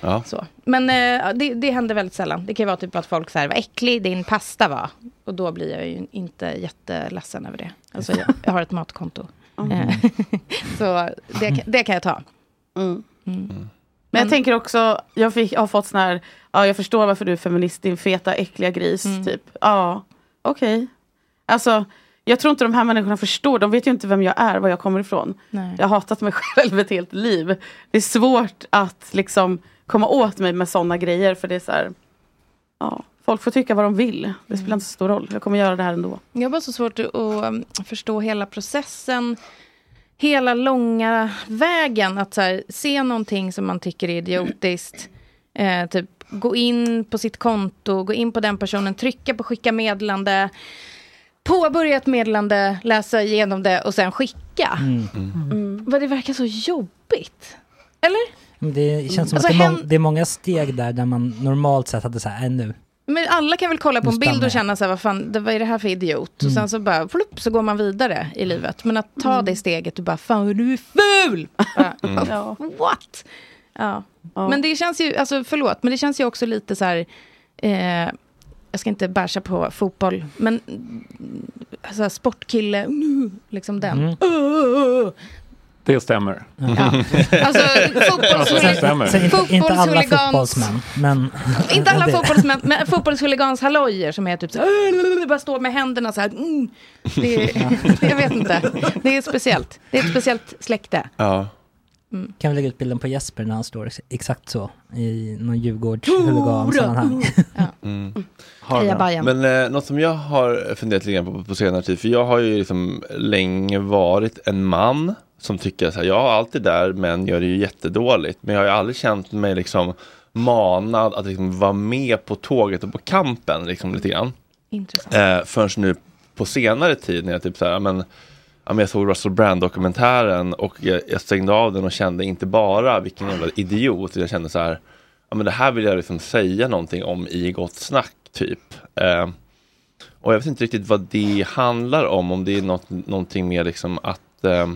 Ja. Så. Men eh, det, det händer väldigt sällan. Det kan ju vara typ att folk säger vad äcklig din pasta var. Och då blir jag ju inte jätteledsen över det. Alltså jag, jag har ett matkonto. Mm. Eh, så det, kan- det kan jag ta. Mm. Mm. Men jag tänker också, jag, fick, jag har fått sån här, ja jag förstår varför du är feminist, din feta äckliga gris. Mm. Typ. Ja, okej. Alltså, jag tror inte de här människorna förstår, de vet ju inte vem jag är, var jag kommer ifrån. Nej. Jag har hatat mig själv ett helt liv. Det är svårt att liksom komma åt mig med sådana grejer, för det är så här, ja, folk får tycka vad de vill. Det spelar inte så stor roll, jag kommer göra det här ändå. Jag har bara så svårt att um, förstå hela processen. Hela långa vägen. Att här, se någonting som man tycker är idiotiskt. Eh, typ gå in på sitt konto, gå in på den personen, trycka på skicka meddelande. Påbörja ett meddelande, läsa igenom det och sen skicka. Mm. Vad det verkar så jobbigt. Eller? Men Det känns som Alltså, att det är många steg där, där man normalt sett hade så här, äh, nu. Men alla kan väl kolla på en bild och känna så här, vad fan, det, vad är det här för idiot? Och Mm. sen så bara, flupp, så går man vidare i livet. Men att ta det steget och bara, fan du är ful! Mm. Ja. What? Ja. Ja. Men det känns ju, alltså förlåt, men det känns ju också lite så här, eh, jag ska inte bärsa på fotboll, men mm, alltså, sportkille, mm, liksom den. Mm. Det stämmer. Ja. Alltså, fotbollshulig- Det stämmer. Så inte, inte alla fotbollsmän, men... Inte alla fotbollsmän, men fotbollshuligans halojer som är typ så här, bara står med händerna så här. Mm. Det är, jag vet inte. Det är speciellt. Det är ett speciellt släkte. Ja. Kan vi lägga ut bilden på Jesper när han står ex- exakt så i någon Djurgårdshuligan-sammanhang. Mm. Heja Bajen. Men eh, något som jag har funderat lite grann på på senare tid, för jag har ju liksom länge varit en man som tycker så här, ja allt det där män gör det ju jättedåligt, men jag har ju aldrig känt mig liksom manad att liksom vara med på tåget och på kampen liksom lite grann. Intressant. Eh, förrän nu på senare tid när jag typ så här, men, ja, men jag såg Russell Brand-dokumentären och jag, jag stängde av den och kände inte bara vilken jävla idiot, jag kände så här, ja men det här vill jag liksom säga någonting om i Gott Snack typ. Eh, och jag vet inte riktigt vad det handlar om, om det är något, någonting mer liksom att eh,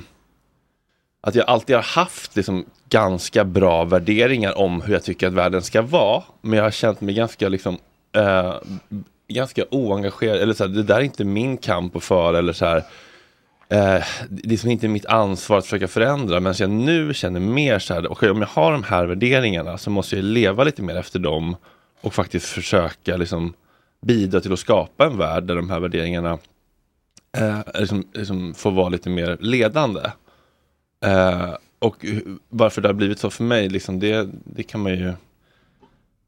att jag alltid har haft liksom ganska bra värderingar om hur jag tycker att världen ska vara. Men jag har känt mig ganska liksom eh, ganska oengagerad, eller så här, det där är inte min kamp att föra eller så här. Eh, det är som inte mitt ansvar att försöka förändra, men jag nu känner mer så här, okay, om jag har de här värderingarna så måste jag leva lite mer efter dem och faktiskt försöka liksom bidra till att skapa en värld där de här värderingarna eh, liksom, liksom får vara lite mer ledande. Eh, och varför det har blivit så för mig, liksom det, det kan man ju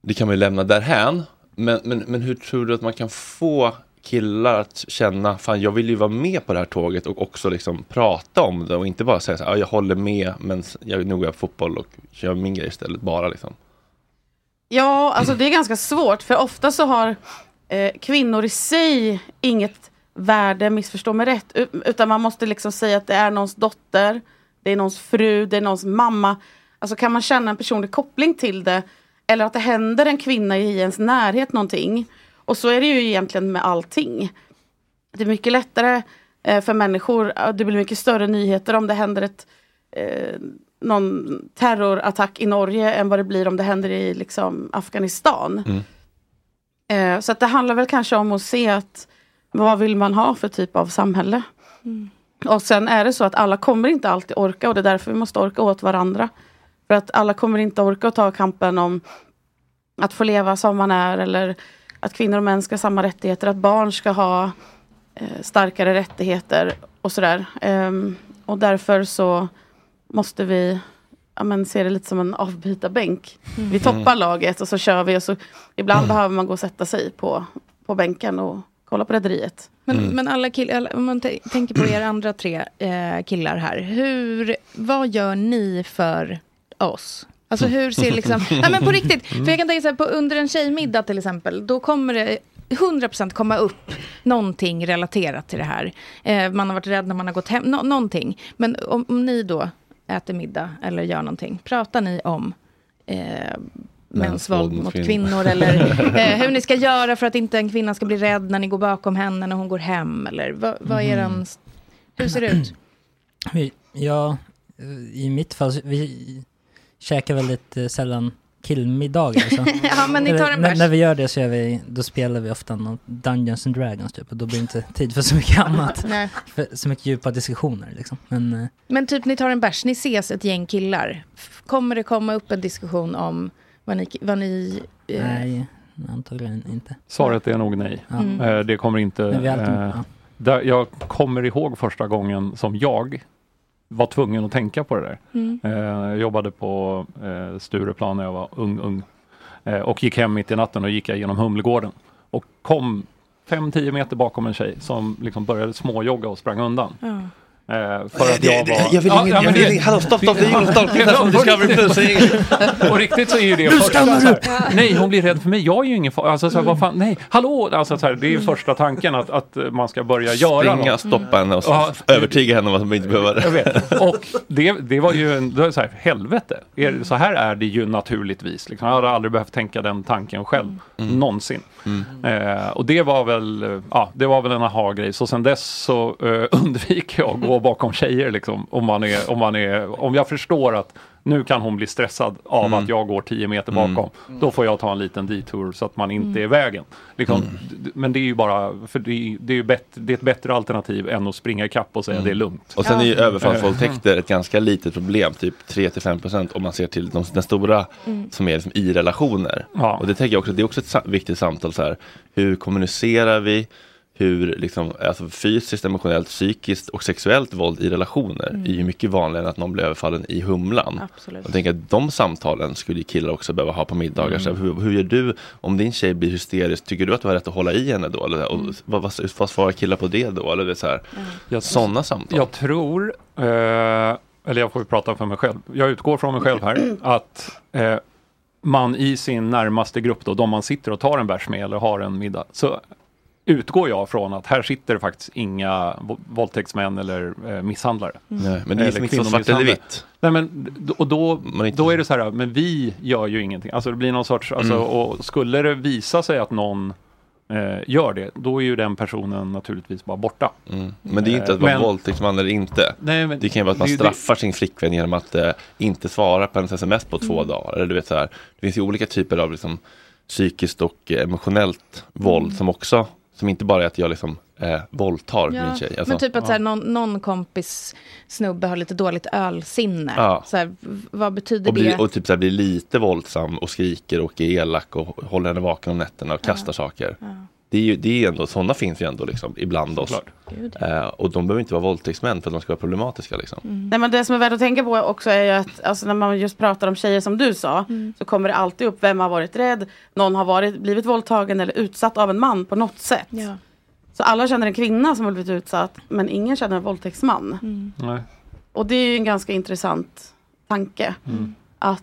det kan man ju lämna därhän. Men, men, men hur tror du att man kan få killar att känna, fan jag vill ju vara med på det här tåget och också liksom prata om det och inte bara säga så här, jag håller med men jag, nu går jag på fotboll och kör min grej istället bara liksom. Ja, alltså det är ganska svårt för ofta så har eh, kvinnor i sig inget värde, missförstå mig rätt, utan man måste liksom säga att det är någons dotter, det är någons fru, det är någons mamma. Alltså kan man känna en personlig koppling till det eller att det händer en kvinna i ens närhet någonting. Och så är det ju egentligen med allting. Det är mycket lättare eh, för människor, det blir mycket större nyheter om det händer ett eh, någon terrorattack i Norge än vad det blir om det händer i liksom, Afghanistan. Eh, så att det handlar väl kanske om att se att vad vill man ha för typ av samhälle? Och sen är det så att alla kommer inte alltid orka och det är därför vi måste orka åt varandra. För att alla kommer inte orka att ta kampen om att få leva som man är eller att kvinnor och män ska ha samma rättigheter, att barn ska ha eh, starkare rättigheter och sådär. Ehm, och därför så måste vi ja, men ser det lite som en avbytarbänk. Vi toppar laget och så kör vi och så ibland behöver man gå och sätta sig på, på bänken och kolla på rederiet. Men, men alla killar, om man tänker på er andra tre eh, killar här. Hur, vad gör ni för oss? Alltså hur ser liksom, nej men på riktigt, för jag kan tänka så här, på under en tjejmiddag till exempel, då kommer det 100% komma upp någonting relaterat till det här. Eh, man har varit rädd när man har gått hem, nå- någonting. Men om, om ni då äter middag eller gör någonting, pratar ni om eh, mäns våld mot kvinnor eller eh, hur ni ska göra för att inte en kvinna ska bli rädd när ni går bakom henne när hon går hem eller vad, vad är Mhm. den, hur ser det ut? Vi- Ja, eh, i mitt fall, vi käkar väldigt eh, sällan killmiddagar. Så. Ja, men ni tar en när, bärs. när vi gör det så gör vi, då spelar vi ofta något Dungeons and Dragons typ, och då blir det inte tid för så mycket annat. Nej. För så mycket djupa diskussioner liksom. Men eh, Men typ ni tar en bärs, ni ses ett gäng killar. Kommer det komma upp en diskussion om vad ni... Vad ni eh, nej, antagligen inte. Svaret är nog nej. Ja. Mm. Eh, det kommer inte... Men vi alltid- eh, ja. där, jag kommer ihåg första gången som jag var tvungen att tänka på det där. Mm. Eh, jag jobbade på eh, Stureplan när jag var ung, ung. Och gick hem mitt i natten och gick jag genom Humlegården. Och kom 5-10 meter bakom en tjej som liksom började småjogga och sprang undan. Ja. Eh, för att det- jag var... jag vill ingen- jag men vill det- ingen- hallå, stopp, stopp, det är stopp. Det är Ja, Discovery riktigt. Plus, På riktigt så är ju det Nu första du! Nej, hon blir rädd för mig. Jag är ju ingen fara. Alltså, så här, vad fan, nej, hallå! Alltså, så här, det är ju första tanken att, att man ska börja göra Springa, något. stoppa henne och Ja. övertyga henne om att hon inte behöver det. Jag vet. Och det, det var ju en, det var så här, helvete. Är, det- så här är det ju naturligtvis. Liksom. Jag hade aldrig behövt tänka den tanken själv. Någonsin. Mm. Eh, och det var väl, eh, ja, det var väl en aha-grej. Så sen dess så eh, undviker jag att gå bakom tjejer liksom. Om, man är, om, man är, om jag förstår att nu kan hon bli stressad av att jag går 10 meter bakom. Då får jag ta en liten detour så att man inte är i vägen. Liksom, d- Men det är ju bara, för det är, det är, ju bättre, det är ett bättre alternativ än att springa ikapp och säga det är lugnt. Och sen är ju Ja. överfallsvåldtäkter ett ganska litet problem, typ 3-5% om man ser till de, den stora Mm. som är liksom i relationer. Ja. Och det tänker jag också, det är också ett viktigt samtal så här. Hur kommunicerar vi? Hur liksom, alltså fysiskt, emotionellt, psykiskt och sexuellt våld i relationer Mm. är ju mycket vanligare än att någon blir överfallen i Humlan. Absolut. Jag tänker att de samtalen skulle killar också behöva ha på middagar. Mm. Hur, hur gör du om din tjej blir hysterisk? Tycker du att du har rätt att hålla i henne då? Eller, och, vad, vad, vad svarar killar på det då? Eller det så här, Jag- sådana samtal. Jag tror, eh, eller jag får ju prata för mig själv. Jag utgår från mig själv här, att eh, man i sin närmaste grupp då, de man sitter och tar en bärs med eller har en middag, så utgår jag från att här sitter faktiskt inga våldtäktsmän eller eh, misshandlare. Nej, men det är liksom inte så svart eller vitt. Nej, men, och då, då är det så här, men vi gör ju ingenting. Alltså det blir någon sorts, alltså, Mm. och skulle det visa sig att någon eh, gör det, då är ju den personen naturligtvis bara borta. Mm. Men det är inte att vara Men- våldtäktsman eller inte. Nej, men det kan ju vara att man det straffar sin flickvän genom att eh, inte svara på hennes sms på två Mm. dagar. Eller du vet så här. Det finns ju olika typer av liksom, psykiskt och eh, emotionellt våld Mm. som också, som inte bara är att jag liksom eh, våldtar min tjej. Alltså, men typ att ja. så här, någon, någon kompis snubbe har lite dåligt ölsinne. Ja. Så här, v- vad betyder och, blir, det? och typ så här, blir lite våldsam och skriker och är elak och håller henne vaken om nätterna och kastar saker. Det är ju det är ändå, sådana finns ju ändå liksom ibland oss. Eh, och de behöver inte vara våldtäktsmän för att de ska vara problematiska. Liksom. Nej, men det som är värt att tänka på också är ju att alltså, när man just pratar om tjejer som du sa så kommer det alltid upp vem har varit rädd, någon har varit, blivit våldtagen eller utsatt av en man på något sätt. Ja. Så alla känner en kvinna som har blivit utsatt men ingen känner en våldtäktsman. Nej. Och det är ju en ganska intressant tanke. Att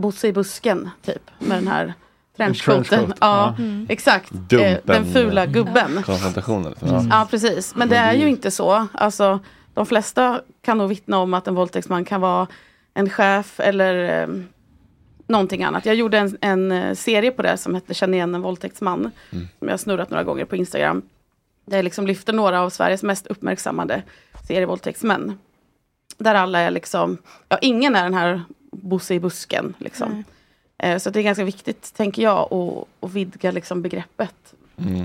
Bosse i busken, typ. Med den här trenchcoaten. trenchcoat, Ja, ja. Mm. exakt. Eh, Dumpen. den fula gubben. Konfrontationen. Ja, precis. Men det är ju inte så. Alltså, de flesta kan nog vittna om att en våldtäktsman kan vara en chef eller eh, någonting annat. Jag gjorde en, en eh, serie på det som hette Känn igen en våldtäktsman. Som jag har snurrat några gånger på Instagram. Där jag liksom lyfter några av Sveriges mest uppmärksammade serievåldtäktsmän. Där alla är liksom, ja ingen är den här Bosse i busken. Liksom. Eh, Så det är ganska viktigt, tänker jag, att, att vidga liksom begreppet.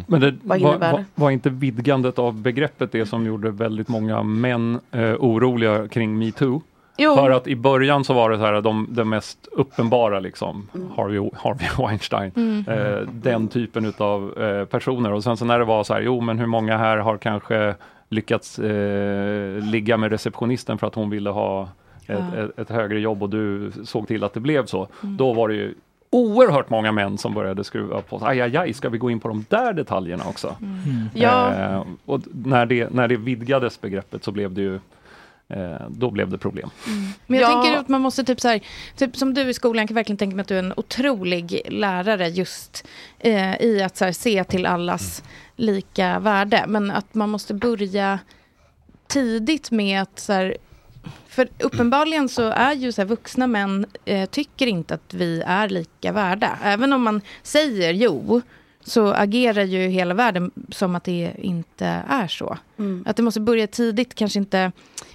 Men det Vad var, innebär var, det? var inte vidgandet av begreppet det som gjorde väldigt många män eh, oroliga kring metoo? Jo. För att i början så var det så här de, de mest uppenbara liksom, Mm. Harvey, Harvey Weinstein, Mm. eh, den typen utav eh, personer. Och sen så när det var så här, jo men hur många här har kanske lyckats eh, ligga med receptionisten för att hon ville ha ett, Ja. ett, ett högre jobb och du såg till att det blev så. Mm. Då var det ju oerhört många män som började skruva på sig. Aj, aj, aj, ska vi gå in på de där detaljerna också? Mm. Ja. Eh, och när det, när det vidgades begreppet så blev det ju eh, då blev det problem. Men jag Ja. tänker att man måste typ så här, typ som du i skolan, jag kan verkligen tänka mig att du är en otrolig lärare just eh, i att så här, se till allas lika värde. Men att man måste börja tidigt med att så här, för uppenbarligen så är ju så här, vuxna män eh, tycker inte att vi är lika värda. Även om man säger jo, så agerar ju hela världen som att det inte är så. Mm. Att det måste börja tidigt, kanske inte,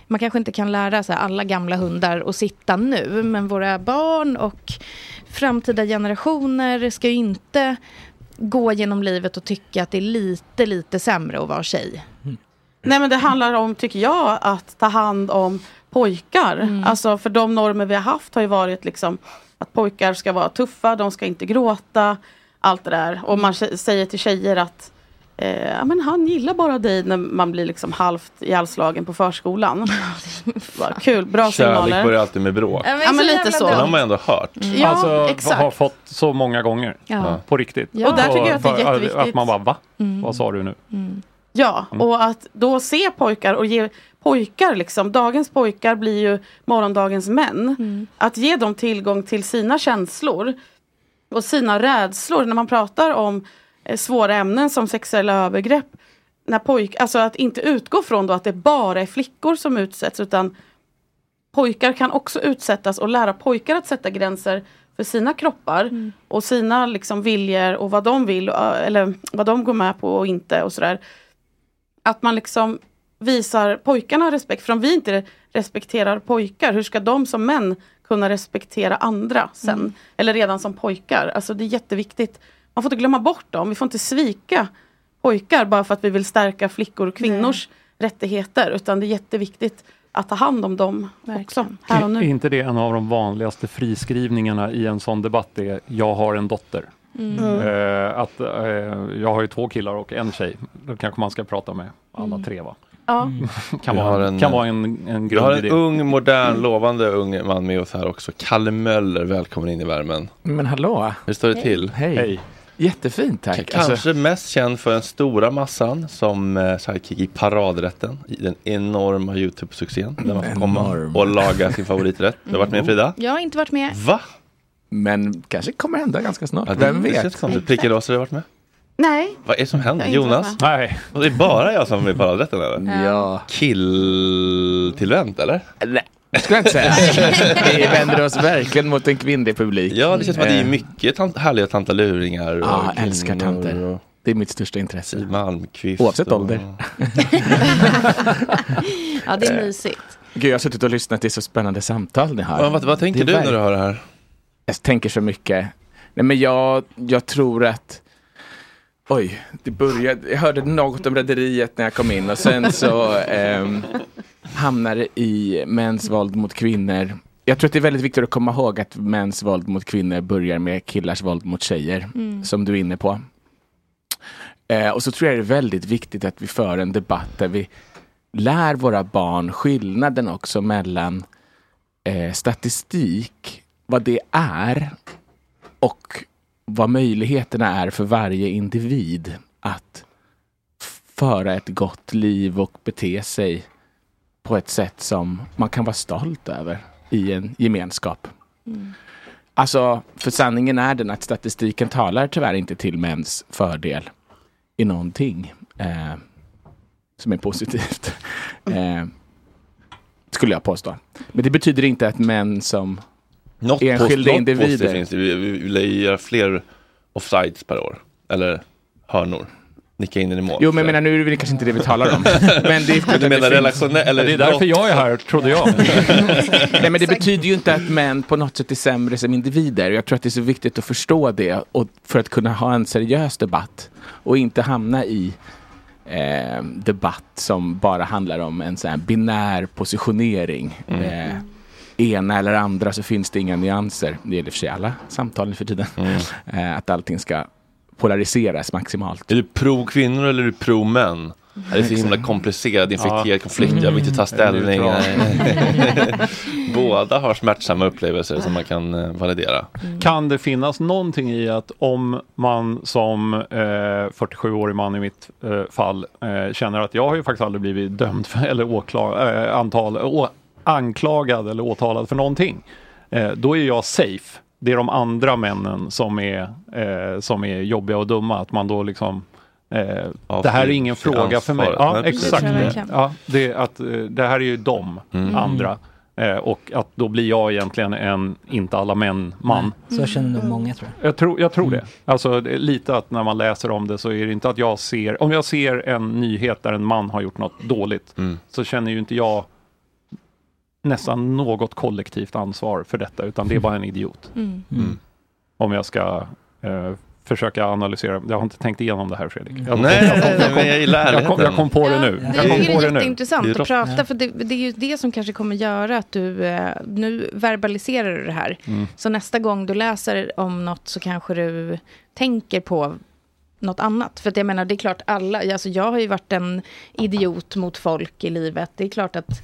man kanske inte kan lära sig alla gamla hundar att sitta nu, men våra barn och framtida generationer ska ju inte gå genom livet och tycka att det är lite, lite sämre att vara tjej. Nej men det handlar om, tycker jag, att ta hand om pojkar. Alltså för de normer vi har haft har ju varit liksom att pojkar ska vara tuffa, de ska inte gråta, allt det där. Och man sä- säger till tjejer att eh, men han gillar bara dig när man blir liksom halvt ihjälslagen på förskolan. Kul, bra Kärlek signaler. börjar alltid med bråk. Ja, men Ja men så lite så. Bra. har man ändå hört. Ja, alltså exakt. har fått så många gånger. Ja. På riktigt. Ja. Och där tycker jag att det är jätteviktigt. Att man bara va? Mm. Vad sa du nu? Ja, och att då se pojkar och ge pojkar, liksom, dagens pojkar blir ju morgondagens män. Att ge dem tillgång till sina känslor och sina rädslor när man pratar om eh, svåra ämnen som sexuella övergrepp. När pojk, alltså att inte utgå från då att det bara är flickor som utsätts utan pojkar kan också utsättas och lära pojkar att sätta gränser för sina kroppar och sina liksom viljor och vad de vill och- eller vad de går med på och inte och sådär. Att man liksom visar pojkarna respekt, för om vi inte respekterar pojkar, hur ska de som män kunna respektera andra sen? Eller redan som pojkar. Alltså det är jätteviktigt. Man får inte glömma bort dem, vi får inte svika pojkar bara för att vi vill stärka flickor och kvinnors rättigheter, utan det är jätteviktigt att ta hand om dem också, här och Är nu. inte det en av de vanligaste friskrivningarna i en sån debatt? Det är jag har en dotter. Mm. Eh, att, eh, jag har ju två killar och en tjej. Då kanske man ska prata med alla tre va? Ja. kan Vi vara, en- kan vara en, en Vi har en grundidé. ung, modern, lovande ung man med oss här också. Kalle Möller, välkommen in i värmen. Men hallå! Hur står det till? Hej! Hej. Jättefint tack! K- Kanske Alltså, mest känd för den stora massan som eh, sidekick i Paradrätten. I den enorma Youtube-succén. Där man får komma Enorm. och laga sin favoriträtt. Du har varit med Frida? Jag har inte varit med. Va? men kanske kommer hända ganska snart. Ja, det Vem det vet? Pricken Roser har varit med. Nej, Vad är det som händer? Jonas? Nej, Och det är bara jag som är i Paradrätten eller? Ja, Kill-tillvänt eller? nej, det skulle jag inte säga. Vi vänder oss verkligen mot en kvinnlig publik. Ja, det känns som att det är Eh, mycket tant- härliga tantaluringar. Ja, älskar kvinnor tanter. och Det är mitt största intresse. Siw Malmkvist. Oavsett och- ålder. Ja, det är mysigt. Gud, jag har suttit och lyssnat till så spännande samtal ni har. Ja, vad, vad tänker Det du är när du hör det här? Jag tänker så mycket. Nej men jag, jag tror att Oj, det började, jag hörde något om Rederiet när jag kom in och sen så ehm, hamnade i mäns våld mot kvinnor. Jag tror att det är väldigt viktigt att komma ihåg att mäns våld mot kvinnor börjar med killars våld mot tjejer, Mm. som du är inne på. Eh, och så tror jag det är väldigt viktigt att vi för en debatt där vi lär våra barn skillnaden också mellan eh, statistik, vad det är och vad möjligheterna är för varje individ att föra ett gott liv och bete sig på ett sätt som man kan vara stolt över i en gemenskap. Alltså, för sanningen är den att statistiken talar tyvärr inte till mäns fördel i någonting eh, som är positivt. Eh, skulle jag påstå. Men det betyder inte att män som Något, enskilda post, något individer positivt finns det. Vi, vi vi vill göra fler offsides per år. Eller hörnor. Nicka in den i mål. Jo, men jag menar, nu är det kanske inte det vi talar om. men det är du menar det relationell... Eller Det är därför jag är här, trodde jag. Nej, men det betyder ju inte att män på något sätt är sämre som individer. Jag tror att det är så viktigt att förstå det och för att kunna ha en seriös debatt och inte hamna i eh, debatt som bara handlar om en sån här binär positionering. Mm. Eh, ena eller andra så finns det inga nyanser. Det gäller för sig alla samtal för tiden. Mm. Eh, att allting ska polariseras maximalt. Är du pro kvinnor eller är du pro män? Det är så himla komplicerad, infekterad Ja. konflikt. Jag vill inte ta ställning. Neutral. Båda har smärtsamma upplevelser som man kan eh, validera. Kan det finnas någonting i att om man som eh, 47-årig man i mitt eh, fall eh, känner att jag har ju faktiskt aldrig blivit dömd för, eller åkla, eh, antal, å, anklagad eller åtalad för någonting. Eh, då är jag safe. Det är de andra männen som är, eh, som är jobbiga och dumma. Att man då liksom eh, det här är ingen fråga för mig. Ja, exakt. Ja, det, att, eh, det här är ju de Mm. andra. Eh, och att då blir jag egentligen en inte alla män-man. Så känner nog många tror jag. Jag tror, jag tror det. Alltså det lite att när man läser om det så är det inte att jag ser, om jag ser en nyhet där en man har gjort något dåligt så känner ju inte jag nästan något kollektivt ansvar för detta utan det är bara en idiot. Mm. Mm. Om jag ska eh, försöka analysera, jag har inte tänkt igenom det här Fredrik. Jag, Nej, jag, nej, nej, men jag gillar jag, kom, jag kom på det nu. Det Jag kom är på det nu. jätteintressant att prata, för det, det är ju det som kanske kommer göra att du, eh, nu verbaliserar du det här. Mm. Så nästa gång du läser om något så kanske du tänker på något annat. För att jag menar, det är klart alla, alltså jag har ju varit en idiot mot folk i livet. Det är klart att mm,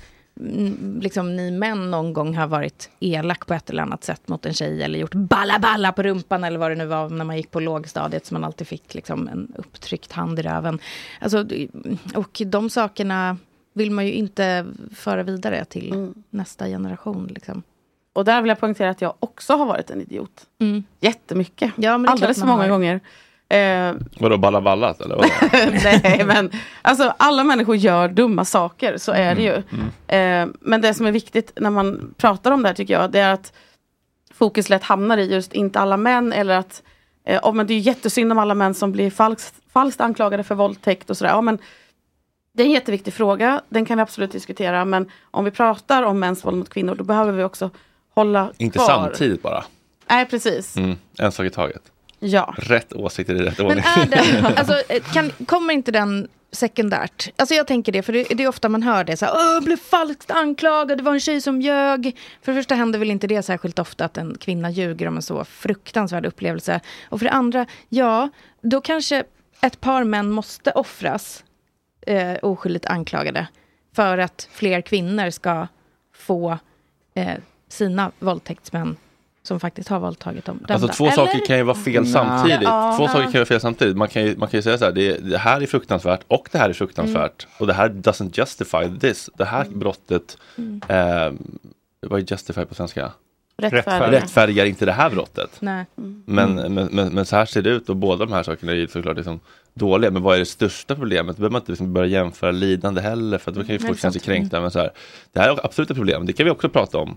liksom, ni män någon gång har varit elak på ett eller annat sätt mot en tjej eller gjort balla balla på rumpan eller vad det nu var när man gick på lågstadiet så man alltid fick liksom, en upptryckt hand i röven. Alltså, och de sakerna vill man ju inte föra vidare till nästa generation. Liksom. Och där vill jag poängtera att jag också har varit en idiot. Jättemycket. Ja, Alldeles för många har. gånger. Eh, Vadå, ballaballat eller? Vadå? Nej, men alltså alla människor gör dumma saker, så är det ju. Mm. Eh, men det som är viktigt när man pratar om det här tycker jag, det är att fokus lätt hamnar i just inte alla män eller att eh, oh, men det är jättesynd om alla män som blir falskt, falskt anklagade för våldtäkt och sådär. Ja, men det är en jätteviktig fråga, den kan vi absolut diskutera, men om vi pratar om mäns våld mot kvinnor, då behöver vi också hålla Inte kvar. samtidigt bara. Nej, precis. Mm. En sak i taget. Ja. Rätt åsikter i rätt Men ordning. är det, alltså, eh, kan, kommer inte den sekundärt? Alltså jag tänker det, för det, det är ofta man hör det så här, blev falskt anklagad, det var en tjej som ljög. För det första händer väl inte det särskilt ofta att en kvinna ljuger om en så fruktansvärd upplevelse. Och för det andra, ja, då kanske ett par män måste offras, eh, oskyldigt anklagade, för att fler kvinnor ska få eh, sina våldtäktsmän som faktiskt har våldtagit dem dömda. Alltså två Eller? saker kan ju vara fel Nej. samtidigt. Ja. Två saker kan ju vara fel samtidigt. Man kan ju, man kan ju säga så här, det, det här är fruktansvärt och det här är fruktansvärt. Och det här doesn't justify this. Det här brottet, Mm. eh, vad är justify på svenska? Rättfärdiga. Rättfärdigar inte det här brottet. Nej. Men, men, men, men så här ser det ut och båda de här sakerna är ju såklart liksom dåliga. Men vad är det största problemet? Då behöver man inte liksom börja jämföra lidande heller för då kan ju Nej, folk känna sig kränkta. Men så här, det här är absolut ett problem, det kan vi också prata om.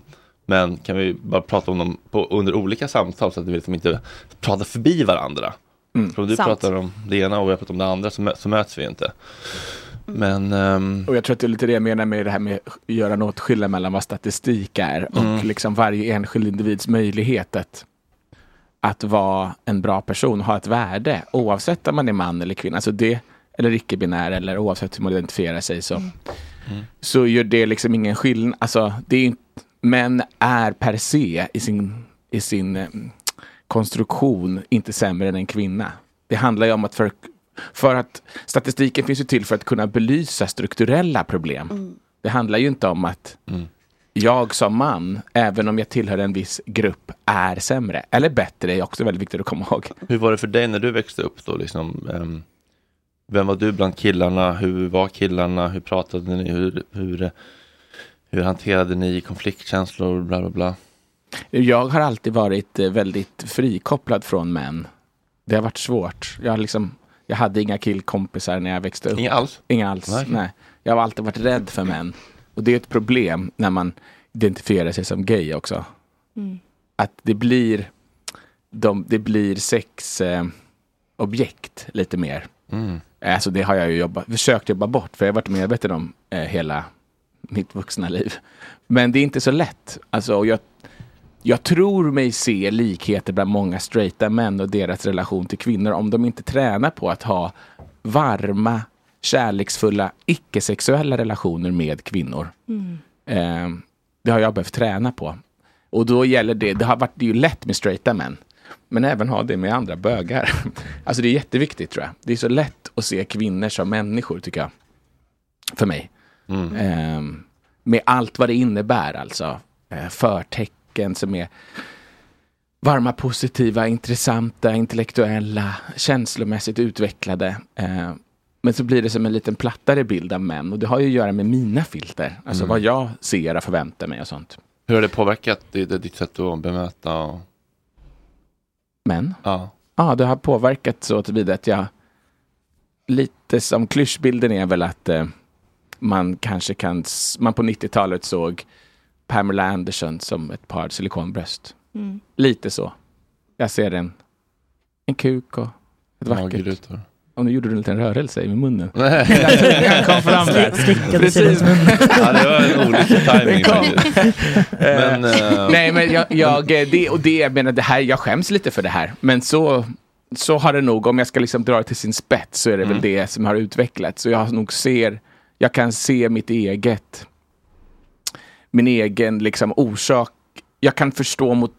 Men kan vi bara prata om dem på, under olika samtal så att vi liksom inte pratar förbi varandra. För om du Sant. pratar om det ena och jag pratar om det andra så, mö- så möts vi inte. Men ehm, Och jag tror att det är lite det jag menar med det här med att göra något skillnad mellan vad statistik är och Mm. liksom varje enskild individs möjlighet att att vara en bra person och ha ett värde oavsett om man är man eller kvinna. Alltså det, eller icke-binär eller oavsett hur man identifierar sig så, så gör det liksom ingen skillnad. Alltså, det är inte, män är per se i sin, i sin eh, konstruktion inte sämre än en kvinna. Det handlar ju om att för, för att statistiken finns ju till för att kunna belysa strukturella problem. Det handlar ju inte om att jag som man, även om jag tillhör en viss grupp, är sämre. Eller bättre, är också väldigt viktigt att komma ihåg. Hur var det för dig när du växte upp då? Liksom, ehm, vem var du bland killarna? Hur var killarna? Hur pratade ni? Hur, hur, hur hanterade ni konfliktkänslor? Bla, bla, bla. Jag har alltid varit eh, väldigt frikopplad från män. Det har varit svårt. Jag, har liksom, jag hade inga killkompisar när jag växte upp. Inga alls? Inga alls, Nej. nej. Jag har alltid varit rädd för män. Och det är ett problem när man identifierar sig som gay också. Mm. Att det blir, de, det blir sex eh, objekt lite mer. Mm. Alltså det har jag ju jobbat, försökt jobba bort för jag har varit medveten om eh, hela mitt vuxna liv. Men det är inte så lätt. Alltså, jag, jag tror mig se likheter bland många straighta män och deras relation till kvinnor om de inte tränar på att ha varma, kärleksfulla, icke-sexuella relationer med kvinnor. Mm. Eh, det har jag behövt träna på. Och då gäller det, det har varit det är ju lätt med straighta män. Men även ha det med andra bögar. Alltså det är jätteviktigt tror jag. Det är så lätt att se kvinnor som människor tycker jag. För mig. Eh, med allt vad det innebär alltså. Eh, förtecken som är varma, positiva, intressanta, intellektuella, känslomässigt utvecklade. Eh, men så blir det som en liten plattare bild av män och det har ju att göra med mina filter. Alltså Mm. vad jag ser och förväntar mig och sånt. Hur har det påverkat ditt, sätt att bemöta? Och... Men? Ja. Ja, det har påverkat så tillvida att jag lite som klyschbilden är väl att eh, man kanske kan, man på 90-talet såg Pamela Anderson som ett par silikonbröst. Mm. Lite så. Jag ser en, en kuk och ett vackert. Och nu gjorde du en liten rörelse i munnen. Den kom fram där. Precis. Ja, det var en olycklig faktiskt. Men, eh, Nej, men jag, jag, det, och det, jag menar, det här, jag skäms lite för det här. Men så, så har det nog, om jag ska liksom dra det till sin spets, så är det Mm. väl det som har utvecklats. Så jag nog ser, jag kan se mitt eget, min egen liksom orsak. Jag kan förstå mot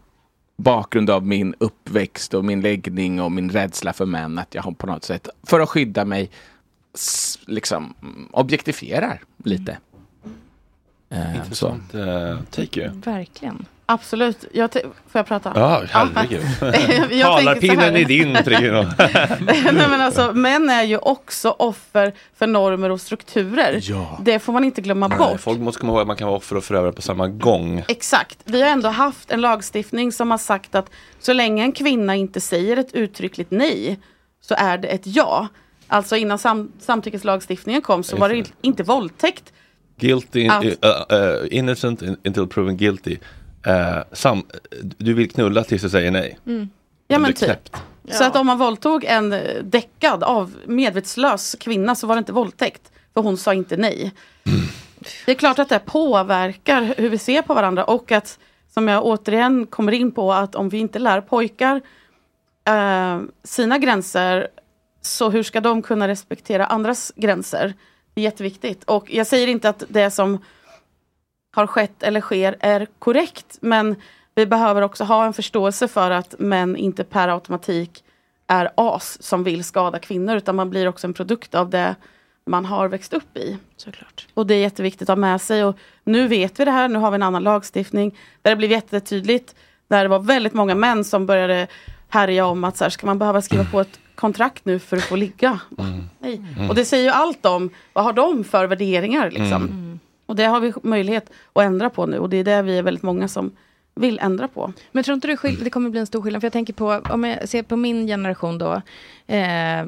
bakgrund av min uppväxt och min läggning och min rädsla för män att jag har på något sätt, för att skydda mig, liksom objektifierar lite. Eh, Intressant eh, take ju. Verkligen. Absolut. Jag får jag prata? Ja, herregud. Så Talarpinnen är din, Trino. Nej, men alltså, män är ju också offer för normer och strukturer. Ja. Det får man inte glömma Nej, bort. folk måste komma ihåg att man kan vara offer och förövare på samma gång. Exakt. Vi har ändå haft en lagstiftning som har sagt att så länge en kvinna inte säger ett uttryckligt nej så är det ett ja. Alltså innan sam- samtyckeslagstiftningen kom så var det in- inte våldtäkt. Guilty, uh, uh, innocent in- until proven guilty. Eh, sam, du vill knulla tills du säger nej. Mm. Ja men typ. knäppt. Så att om man våldtog en däckad av medvetslös kvinna så var det inte våldtäkt. För hon sa inte nej. Det är klart att det påverkar hur vi ser på varandra och att som jag återigen kommer in på att om vi inte lär pojkar eh, sina gränser så hur ska de kunna respektera andras gränser? Det är jätteviktigt. Och jag säger inte att det som har skett eller sker är korrekt. Men vi behöver också ha en förståelse för att män inte per automatik är as som vill skada kvinnor. Utan man blir också en produkt av det man har växt upp i. Såklart. Och det är jätteviktigt att ha med sig. Och nu vet vi det här, nu har vi en annan lagstiftning. Där det blev jättetydligt. Där det var väldigt många män som började härja om att så här, ska man behöva skriva på ett kontrakt nu för att få ligga? Nej. Mm. Och det säger ju allt om vad har de för värderingar. Liksom. Mm. Och det har vi möjlighet att ändra på nu. Och det är det vi är väldigt många som vill ändra på. Men tror inte du skill- det kommer bli en stor skillnad? För jag tänker på, om jag ser på min generation då, eh,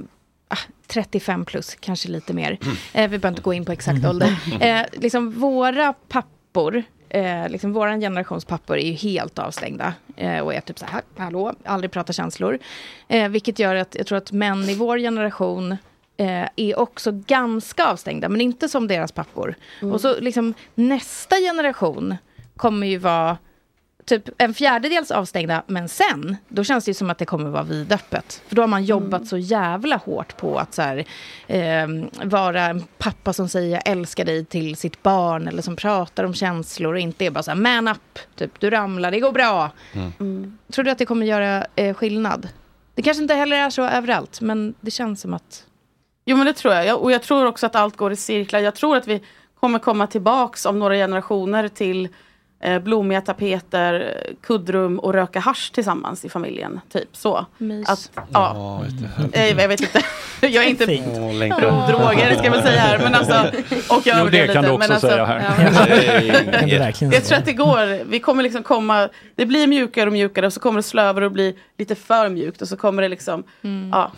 ah, 35 plus, kanske lite mer. Eh, vi behöver inte gå in på exakt ålder. Eh, liksom våra pappor, eh, liksom våran generations pappor är ju helt avstängda. Eh, och är typ så här, hallå, aldrig prata känslor. Eh, vilket gör att jag tror att män i vår generation eh, är också ganska avstängda, men inte som deras pappor. Mm. Och så liksom nästa generation kommer ju vara typ en fjärdedels avstängda, men sen, då känns det ju som att det kommer vara vidöppet. För då har man jobbat så jävla hårt på att så här, eh, vara en pappa som säger jag älskar dig till sitt barn, eller som pratar om känslor och inte är bara så här, man up, typ du ramlar, det går bra. Mm. Tror du att det kommer göra eh, skillnad? Det kanske inte heller är så överallt, men det känns som att... Jo men det tror jag. Och jag tror också att allt går i cirklar. Jag tror att vi kommer komma tillbaks om några generationer till blommiga tapeter, kuddrum och röka hasch tillsammans i familjen. Typ så. Mys. Att, ja. Eh, jag vet inte. jag är inte droger ska jag väl säga här. Men alltså, och jag Jo, det kan lite, du också men alltså, säga här. ja. Jag tror att det går. Vi kommer liksom komma, det blir mjukare och mjukare och så kommer det slövare och bli lite för mjukt och så kommer det liksom ja,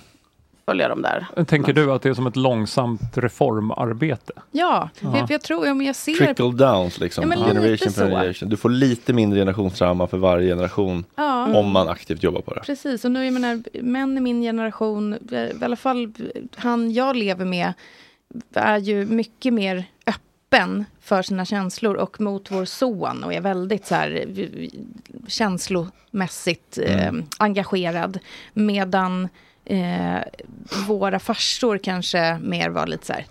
följa de där. Tänker du att det är som ett långsamt reformarbete? Ja, Ja. För, för jag tror, ja, men jag ser... Trickle downs liksom. Ja, generation per generation. Du får lite mindre generationstrauma för varje generation. Ja. Om man aktivt jobbar på det. Precis, och nu jag menar, män i min generation, eh, i alla fall han jag lever med, är ju mycket mer öppen för sina känslor och mot vår son och är väldigt så här eh, känslomässigt eh, Mm. engagerad. Medan eh, våra farsor kanske mer var lite så här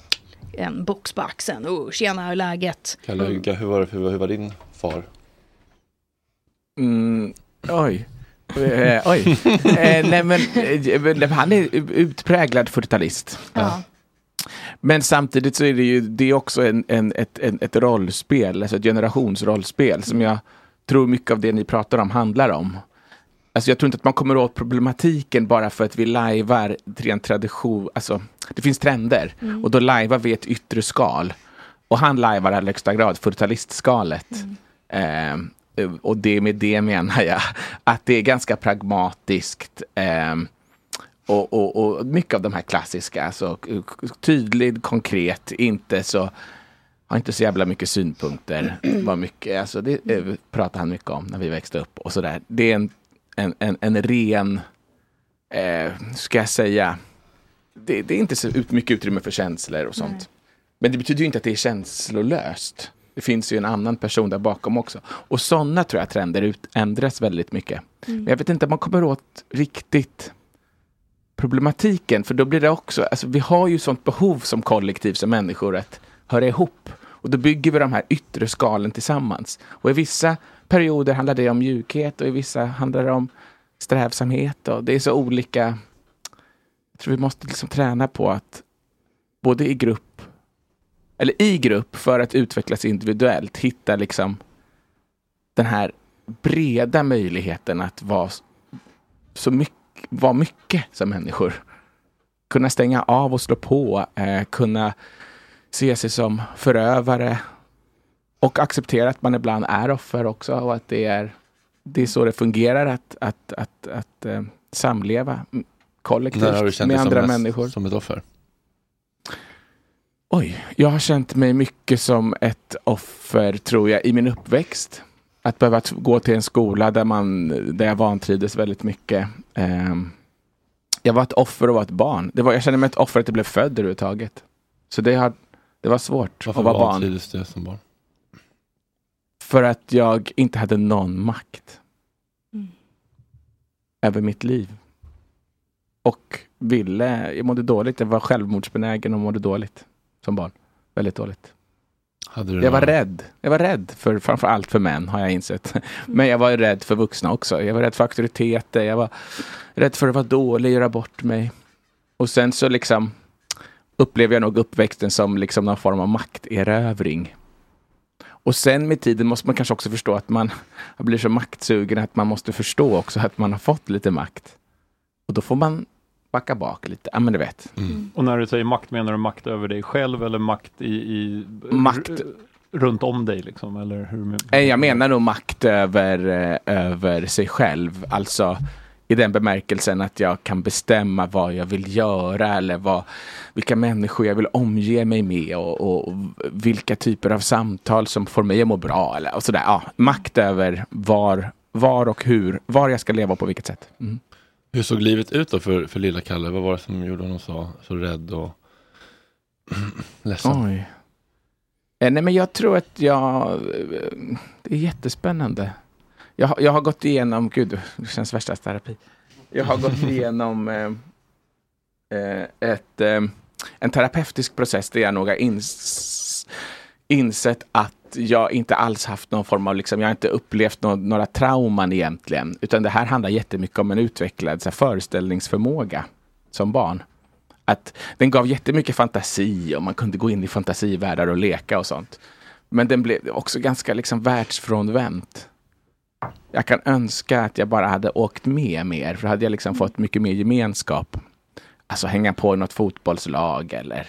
en box på axeln, oh, tjena hur är läget? Kalle, hur, hur, var, hur, hur var din far? Mm, oj. Eh, oj. Eh, nej, men, eh, men han är utpräglad 40-talist. Ja. Men samtidigt så är det ju det är också en, en, ett, en, ett rollspel, alltså ett generationsrollspel som jag tror mycket av det ni pratar om handlar om. Alltså jag tror inte att man kommer åt problematiken bara för att vi lajvar rent tradition, alltså det finns trender Mm. och då lajvar vi ett yttre skal. Och han lajvar i allra högsta grad 40-talistskalet. Eh, och det med det menar jag att det är ganska pragmatiskt. Eh, och, och, och mycket av de här klassiska, alltså tydligt, konkret, inte så har inte så jävla mycket synpunkter. Var mycket, alltså det eh, pratade han mycket om när vi växte upp och sådär. Det är en, en, en, en ren, eh, ska jag säga, det, det är inte så ut, mycket utrymme för känslor och sånt. Men det betyder ju inte att det är känslolöst. Det finns ju en annan person där bakom också. Och sådana tror jag trender ut, ändras väldigt mycket. Mm. Men jag vet inte om man kommer åt riktigt problematiken, för då blir det också, alltså vi har ju sånt behov som kollektiv, som människor, att höra ihop. Och då bygger vi de här yttre skalen tillsammans. Och i vissa perioder handlar det om mjukhet och i vissa handlar det om strävsamhet. Och det är så olika. Jag tror vi måste liksom träna på att både i grupp, eller i grupp för att utvecklas individuellt, hitta liksom den här breda möjligheten att vara så mycket, vara mycket som människor. Kunna stänga av och slå på, eh, kunna se sig som förövare och acceptera att man ibland är offer också och att det är, det är så det fungerar att, att, att, att eh, samleva mm, När har du kollektivt känt med dig som, andra människor. som ett offer? Oj, jag har känt mig mycket som ett offer tror jag i min uppväxt. Att behöva gå till en skola där, man, där jag vantrivdes väldigt mycket. Ehm, jag var ett offer och var ett barn. Det var, jag kände mig ett offer att jag blev född överhuvudtaget. Så det, har, det var svårt Varför att vara barn. vantrivdes du som barn? För att jag inte hade någon makt. Över mitt liv. Och ville, jag mådde dåligt. Jag var självmordsbenägen och mådde dåligt. Som barn. Väldigt dåligt. Hade du Jag var rädd. Jag var rädd för framför allt för män har jag insett. Men jag var rädd för vuxna också. Jag var rädd för auktoriteter. Jag var rädd för att vara dålig, göra bort mig. Och sen så liksom upplever jag nog uppväxten som liksom någon form av makterövring. Och sen med tiden måste man kanske också förstå att man blir så maktsugen att man måste förstå också att man har fått lite makt. Och då får man backa bak lite. Ja men du vet. Och när du säger makt, menar du makt över dig själv eller makt i, i Makt. runt om dig? Liksom, eller hur? Nej, Jag menar nog makt över, eh, över sig själv. Alltså i den bemärkelsen att jag kan bestämma vad jag vill göra eller vad, vilka människor jag vill omge mig med och, och, och vilka typer av samtal som får mig att må bra. Eller, och sådär. Ja, makt över var, var och hur, var jag ska leva och på vilket sätt. Mm. Hur såg livet ut då för, för lilla Kalle? Vad var det som gjorde honom så, så rädd och ledsen? Oj. Eh, Nej men jag tror att jag, eh, det är jättespännande. Jag, har- jag har gått igenom, gud det känns värsta terapi. Jag har gått igenom eh, eh, ett, eh, en terapeutisk process där jag nog har ins, insett att jag inte alls haft någon form av, liksom, jag har inte upplevt nå- några trauman egentligen. Utan det här handlar jättemycket om en utvecklad så här, föreställningsförmåga som barn. Att den gav jättemycket fantasi och man kunde gå in i fantasivärldar och leka och sånt. Men den blev också ganska liksom världsfrånvänt. Jag kan önska att jag bara hade åkt med mer, för då hade jag liksom fått mycket mer gemenskap. Alltså hänga på något fotbollslag eller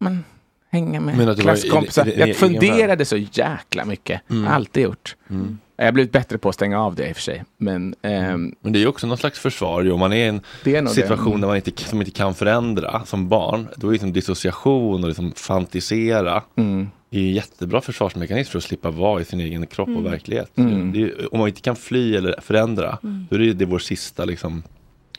men, hänga med Men klasskompisar. jag funderade så jäkla mycket. Mm. Alltid gjort. Mm. Jag har blivit bättre på att stänga av det i och för sig. Men, ehm, Men det är ju också någon slags försvar. Om man är i en Det är situation det. där man inte, som inte kan förändra som barn, då är liksom dissociation och liksom fantisera Mm. Är ju en jättebra försvarsmekanism för att slippa vara i sin egen kropp Mm. och verklighet. Mm. Det är, om man inte kan fly eller förändra, Mm. då är det, det vår sista liksom,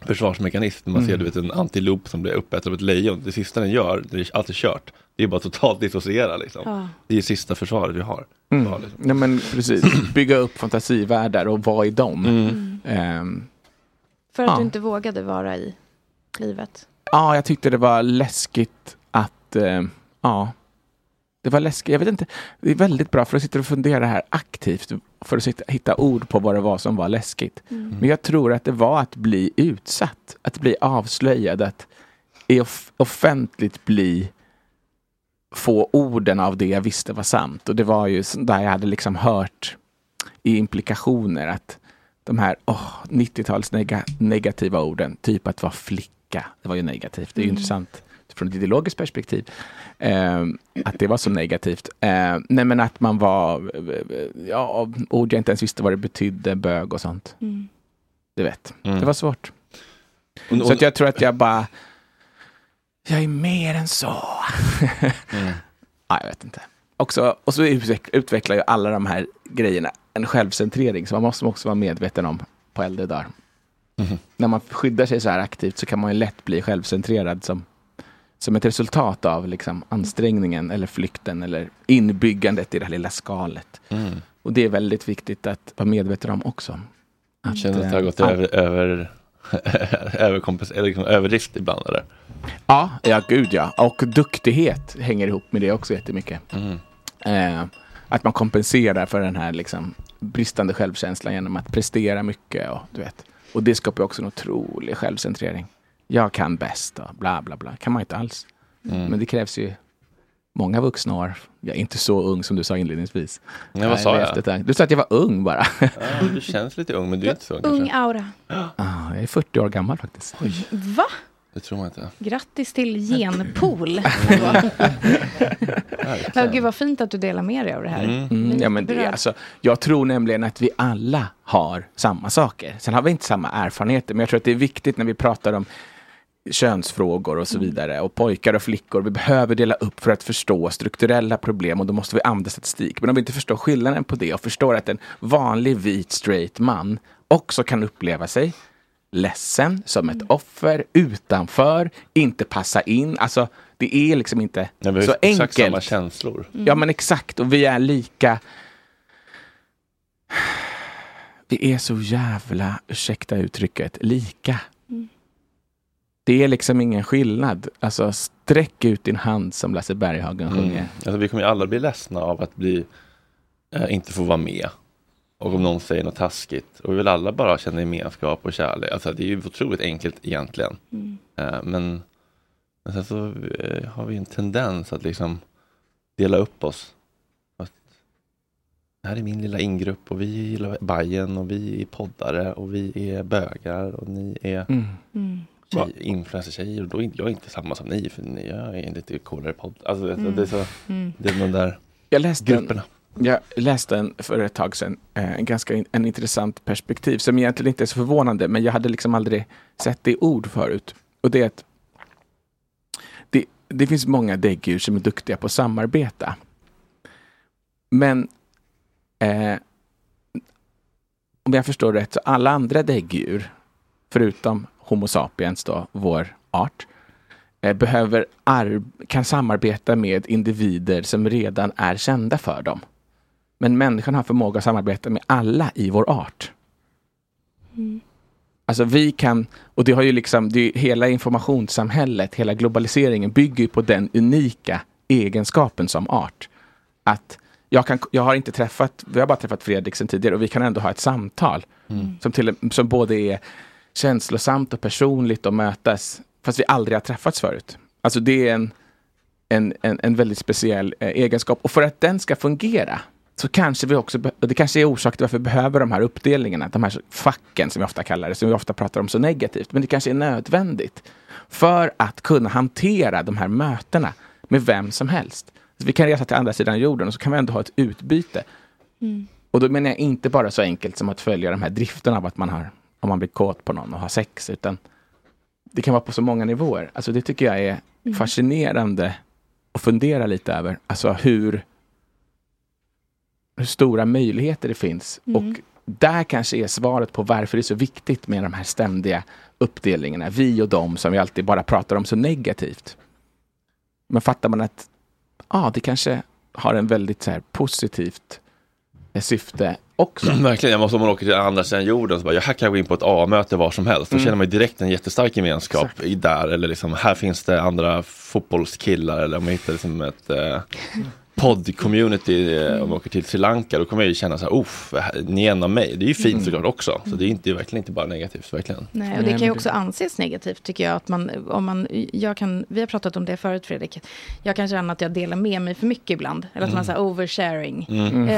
försvarsmekanism. När man ser Mm. du vet, en antilop som blir uppäten av ett lejon, det sista den gör, det är allt är kört. Det är bara totalt dissociera liksom. Ja. Det är det sista försvaret vi har. Mm. Ja, liksom. Nej, men precis. Bygga upp fantasivärldar och vara i dem. Mm. Ehm, För att Ja. du inte vågade vara i livet. ja, jag tyckte det var läskigt att... eh, ja, det var läskigt. Jag vet inte. Det är väldigt bra för att sitta och fundera här aktivt för att sitta, hitta ord på vad det var som var läskigt. Mm. Men jag tror att det var att bli utsatt, att bli avslöjad, att i off- offentligt bli få orden av det jag visste var sant. Och det var ju där jag hade liksom hört i implikationer att de här åh, 90-tals nega- negativa orden, typ att vara flicka, det var ju negativt. Det är ju Mm. intressant från ett ideologiskt perspektiv. Eh, att det var så negativt. Eh, nej men att man var, eh, ja, ord jag inte ens visste vad det betydde, bög och sånt. Mm. Du vet, Mm. det var svårt. Och- Så att jag tror att jag bara, jag är mer än så. Mm. Ja, jag vet inte. Också, och så utveck- utvecklar ju alla de här grejerna en självcentrering, så man måste också vara medveten om på äldre dagar. Mhm. När man skyddar sig så här aktivt så kan man ju lätt bli självcentrerad som, som ett resultat av liksom, ansträngningen eller flykten eller inbyggandet i det här lilla skalet. Mm. Och det är väldigt viktigt att vara medveten om också. Jag känner att eh, det har gått ja. över, över, överkompens- eller liksom överdrift ibland eller? Ja, ja gud ja. Och duktighet hänger ihop med det också jättemycket. Mm. Eh, att man kompenserar för den här liksom, bristande självkänslan genom att prestera mycket. Och, du vet. och det skapar också en otrolig självcentrering. Jag kan bäst och bla bla bla. kan man inte alls. Mm. Men det krävs ju många vuxna år. Jag är inte så ung som du sa inledningsvis. Nej, vad sa jag? tag. Du sa att jag var ung bara. Ja, du känns lite ung men du är inte så ung Ung kanske. aura. Ah, jag är 40 år gammal faktiskt. Va? Det tror man inte. Grattis till genpool. ja, gud vad fint att du delar med dig av det här. Mm, ja, men det, är alltså, jag tror nämligen att vi alla har samma saker. Sen har vi inte samma erfarenheter, men jag tror att det är viktigt när vi pratar om könsfrågor och så vidare och pojkar och flickor. Vi behöver dela upp för att förstå strukturella problem och då måste vi använda statistik. Men om vi inte förstår skillnaden på det och förstår att en vanlig vit straight man också kan uppleva sig ledsen, som ett offer, utanför, inte passa in. Alltså, det är liksom inte Nej, vi så exakt enkelt. samma känslor. Ja men exakt, och vi är lika... Vi är så jävla, ursäkta uttrycket, lika. Mm. Det är liksom ingen skillnad. Alltså sträck ut din hand som Lasse Berghagen Mm. sjunger. Alltså, vi kommer ju alla bli ledsna av att bli, eh, inte få vara med. Och om någon säger något taskigt. Och vi vill alla bara känna gemenskap och kärlek. Alltså, det är ju otroligt enkelt egentligen. Mm. Eh, men, men sen så eh, har vi en tendens att liksom dela upp oss. Att, det här är min lilla ingrupp och vi gillar Bajen och vi är poddare och vi är bögar och ni är Mm. Mm. Tjej, influencer-tjejer och då är inte- jag inte samma som ni för ni jag är en lite coolare podd. Alltså, Mm. det är så, Mm. det är de där Jag läste grupperna. en, jag läste en för ett tag sedan, eh, en ganska in, en intressant perspektiv som egentligen inte är så förvånande, men jag hade liksom aldrig sett det i ord förut. Och det är att det, det finns många däggdjur som är duktiga på att samarbeta. Men eh, om jag förstår rätt, så alla andra däggdjur, förutom Homo sapiens, då, vår art, eh, behöver kan samarbeta med individer som redan är kända för dem. Men människan har förmåga att samarbeta med alla i vår art. Mm. Alltså vi kan, och det har ju liksom, det är, ju- hela informationssamhället, hela globaliseringen bygger ju på den unika egenskapen som art. Att jag, kan, jag har inte träffat, vi har bara träffat Fredrik sen tidigare och vi kan ändå ha ett samtal som, till, som både är känslosamt och personligt och mötas fast vi aldrig har träffats förut. Alltså det är en, en, en, en väldigt speciell eh, egenskap och för att den ska fungera så kanske vi också, och det kanske är orsak till varför vi behöver de här uppdelningarna, de här facken som vi ofta kallar det, som vi ofta pratar om så negativt. Men det kanske är nödvändigt för att kunna hantera de här mötena med vem som helst. Så vi kan resa till andra sidan jorden och så kan vi ändå ha ett utbyte. Mm. Och då menar jag inte bara så enkelt som att följa de här drifterna av att man har, om man blir kåt på någon och har sex, utan det kan vara på så många nivåer. Alltså det tycker jag är Mm. fascinerande att fundera lite över. Alltså hur, hur stora möjligheter det finns. Mm. Och där kanske är svaret på varför det är så viktigt med de här ständiga uppdelningarna. Vi och dem som vi alltid bara pratar om så negativt. Men fattar man att ja, det kanske har en väldigt så här, positivt syfte också. Verkligen, jag måste, om man åker till andra sidan jorden så bara, ja, här kan jag gå in på ett A-möte var som helst. Då Mm. känner man direkt en jättestark gemenskap i där. Eller liksom, här finns det andra fotbollskillar. Eller om man hittar liksom ett eh, podd-community eh, om man åker till Sri Lanka. Då kommer jag ju känna så här, uff, ni är en av mig. Det är ju fint Mm. såklart också. Så det är inte, verkligen inte bara negativt, verkligen. Nej, och det kan ju också anses negativt tycker jag. Att man, om man, jag kan, vi har pratat om det förut Fredrik. Jag kan känna att jag delar med mig för mycket ibland. Eller att man Mm. säger oversharing. Mm.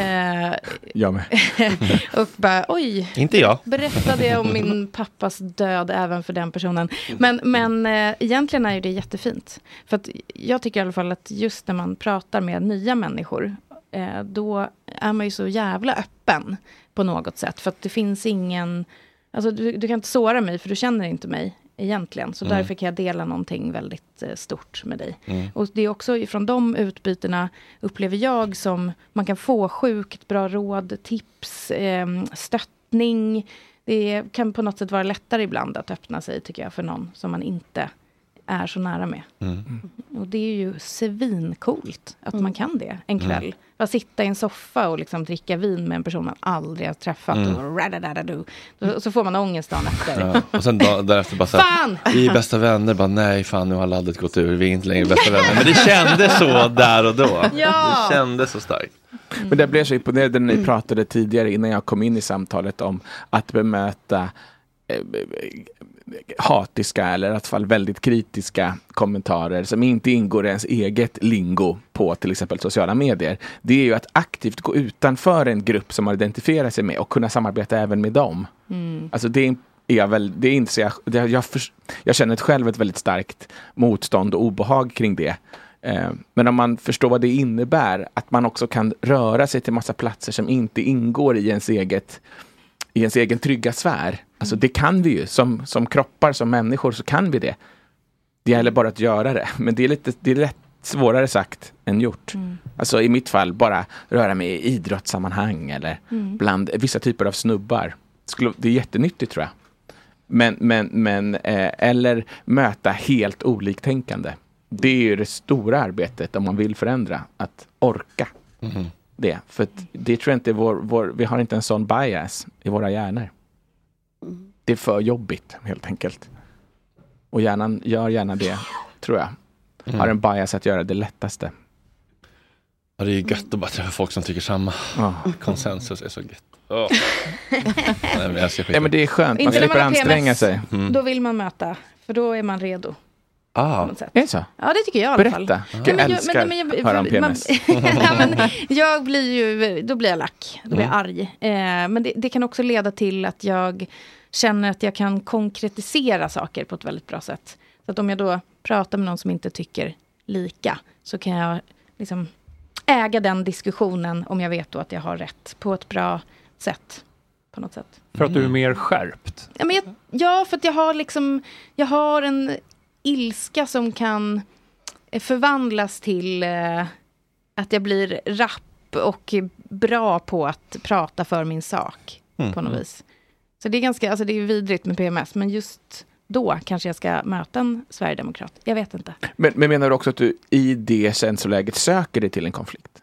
Eh, Jag med. och bara oj. Inte jag. Berättade jag om min pappas död även för den personen. Men, men eh, egentligen är ju det jättefint. För att jag tycker i alla fall att just när man pratar med nya människor. Eh, då är man ju så jävla öppen på något sätt. För att det finns ingen... Alltså du, du kan inte såra mig för du känner inte mig egentligen. Så Mm. därför kan jag dela någonting väldigt eh, stort med dig. Mm. Och det är också från de utbytena upplever jag som man kan få sjukt bra råd, tips, eh, stöttning. Det kan på något sätt vara lättare ibland att öppna sig tycker jag för någon som man inte är så nära med. Mm. Och det är ju svincoolt att man kan det en kväll. Mm. Bara sitta i en soffa och liksom dricka vin med en person man aldrig har träffat. Mm. Och radadadadu. Då- så får man ångest dagen efter. Ja. Och sen dag, därefter bara så här, Fan! vi är bästa vänner, bara nej fan nu har laddet gått ur, vi är inte längre bästa vänner. Men det kändes så där och då. Ja. Det kändes så starkt. Men det blev så imponerad när Mm. ni pratade tidigare innan jag kom in i samtalet om att bemöta eh, hatiska eller i alla fall väldigt kritiska kommentarer som inte ingår i ens eget lingo på till exempel sociala medier. Det är ju att aktivt gå utanför en grupp som man identifierar sig med och kunna samarbeta även med dem. Mm. Alltså det är jag väl, det inser jag, det, jag, förs- jag känner själv ett väldigt starkt motstånd och obehag kring det. Eh, men om man förstår vad det innebär, att man också kan röra sig till massa platser som inte ingår i ens eget i ens egen trygga sfär. Alltså det kan vi ju, som, som kroppar, som människor så kan vi det. Det gäller bara att göra det, men det är lite det är lätt svårare sagt än gjort. Alltså i mitt fall, bara röra mig i idrottssammanhang eller Mm. bland vissa typer av snubbar. Det är jättenyttigt tror jag. Men, men, men eh, eller möta helt oliktänkande. Det är ju det stora arbetet om man vill förändra, att orka Mhm. Det. För att det tror jag inte vår, vår, vi har inte en sån bias i våra hjärnor. Det är för jobbigt helt enkelt. Och hjärnan gör gärna det, tror jag. Mm. Har en bias att göra det lättaste. Ja, det är ju gött att bara träffa folk som tycker samma. Ja. Konsensus är så gött. Åh. Nej, men. Ja, men det är skönt, man slipper anstränga PMS. sig. Mm. Då vill man möta, för då är man redo. Ah. på något sätt. Är det så? Ja, det tycker jag i alla fall. Berätta. Ja, Jag men älskar men- men att höra om man- PMS. ja, men jag blir ju, då blir jag lack, då blir jag Mm. arg. Eh, men det, det kan också leda till att jag känner att jag kan konkretisera saker på ett väldigt bra sätt. Så att om jag då pratar med någon som inte tycker lika, så kan jag liksom äga den diskussionen om jag vet då att jag har rätt på ett bra sätt. På något sätt. För att du är mer skärpt. Ja, men jag, ja, för att jag har liksom, jag har en ilska som kan eh, förvandlas till eh, att jag blir rapp och bra på att prata för min sak Mm. på något Mm. vis. Så det är ganska, alltså det är vidrigt med PMS, men just då kanske jag ska möta en sverigedemokrat. Jag vet inte. Men, men menar du också att du i det känsloläget söker dig till en konflikt?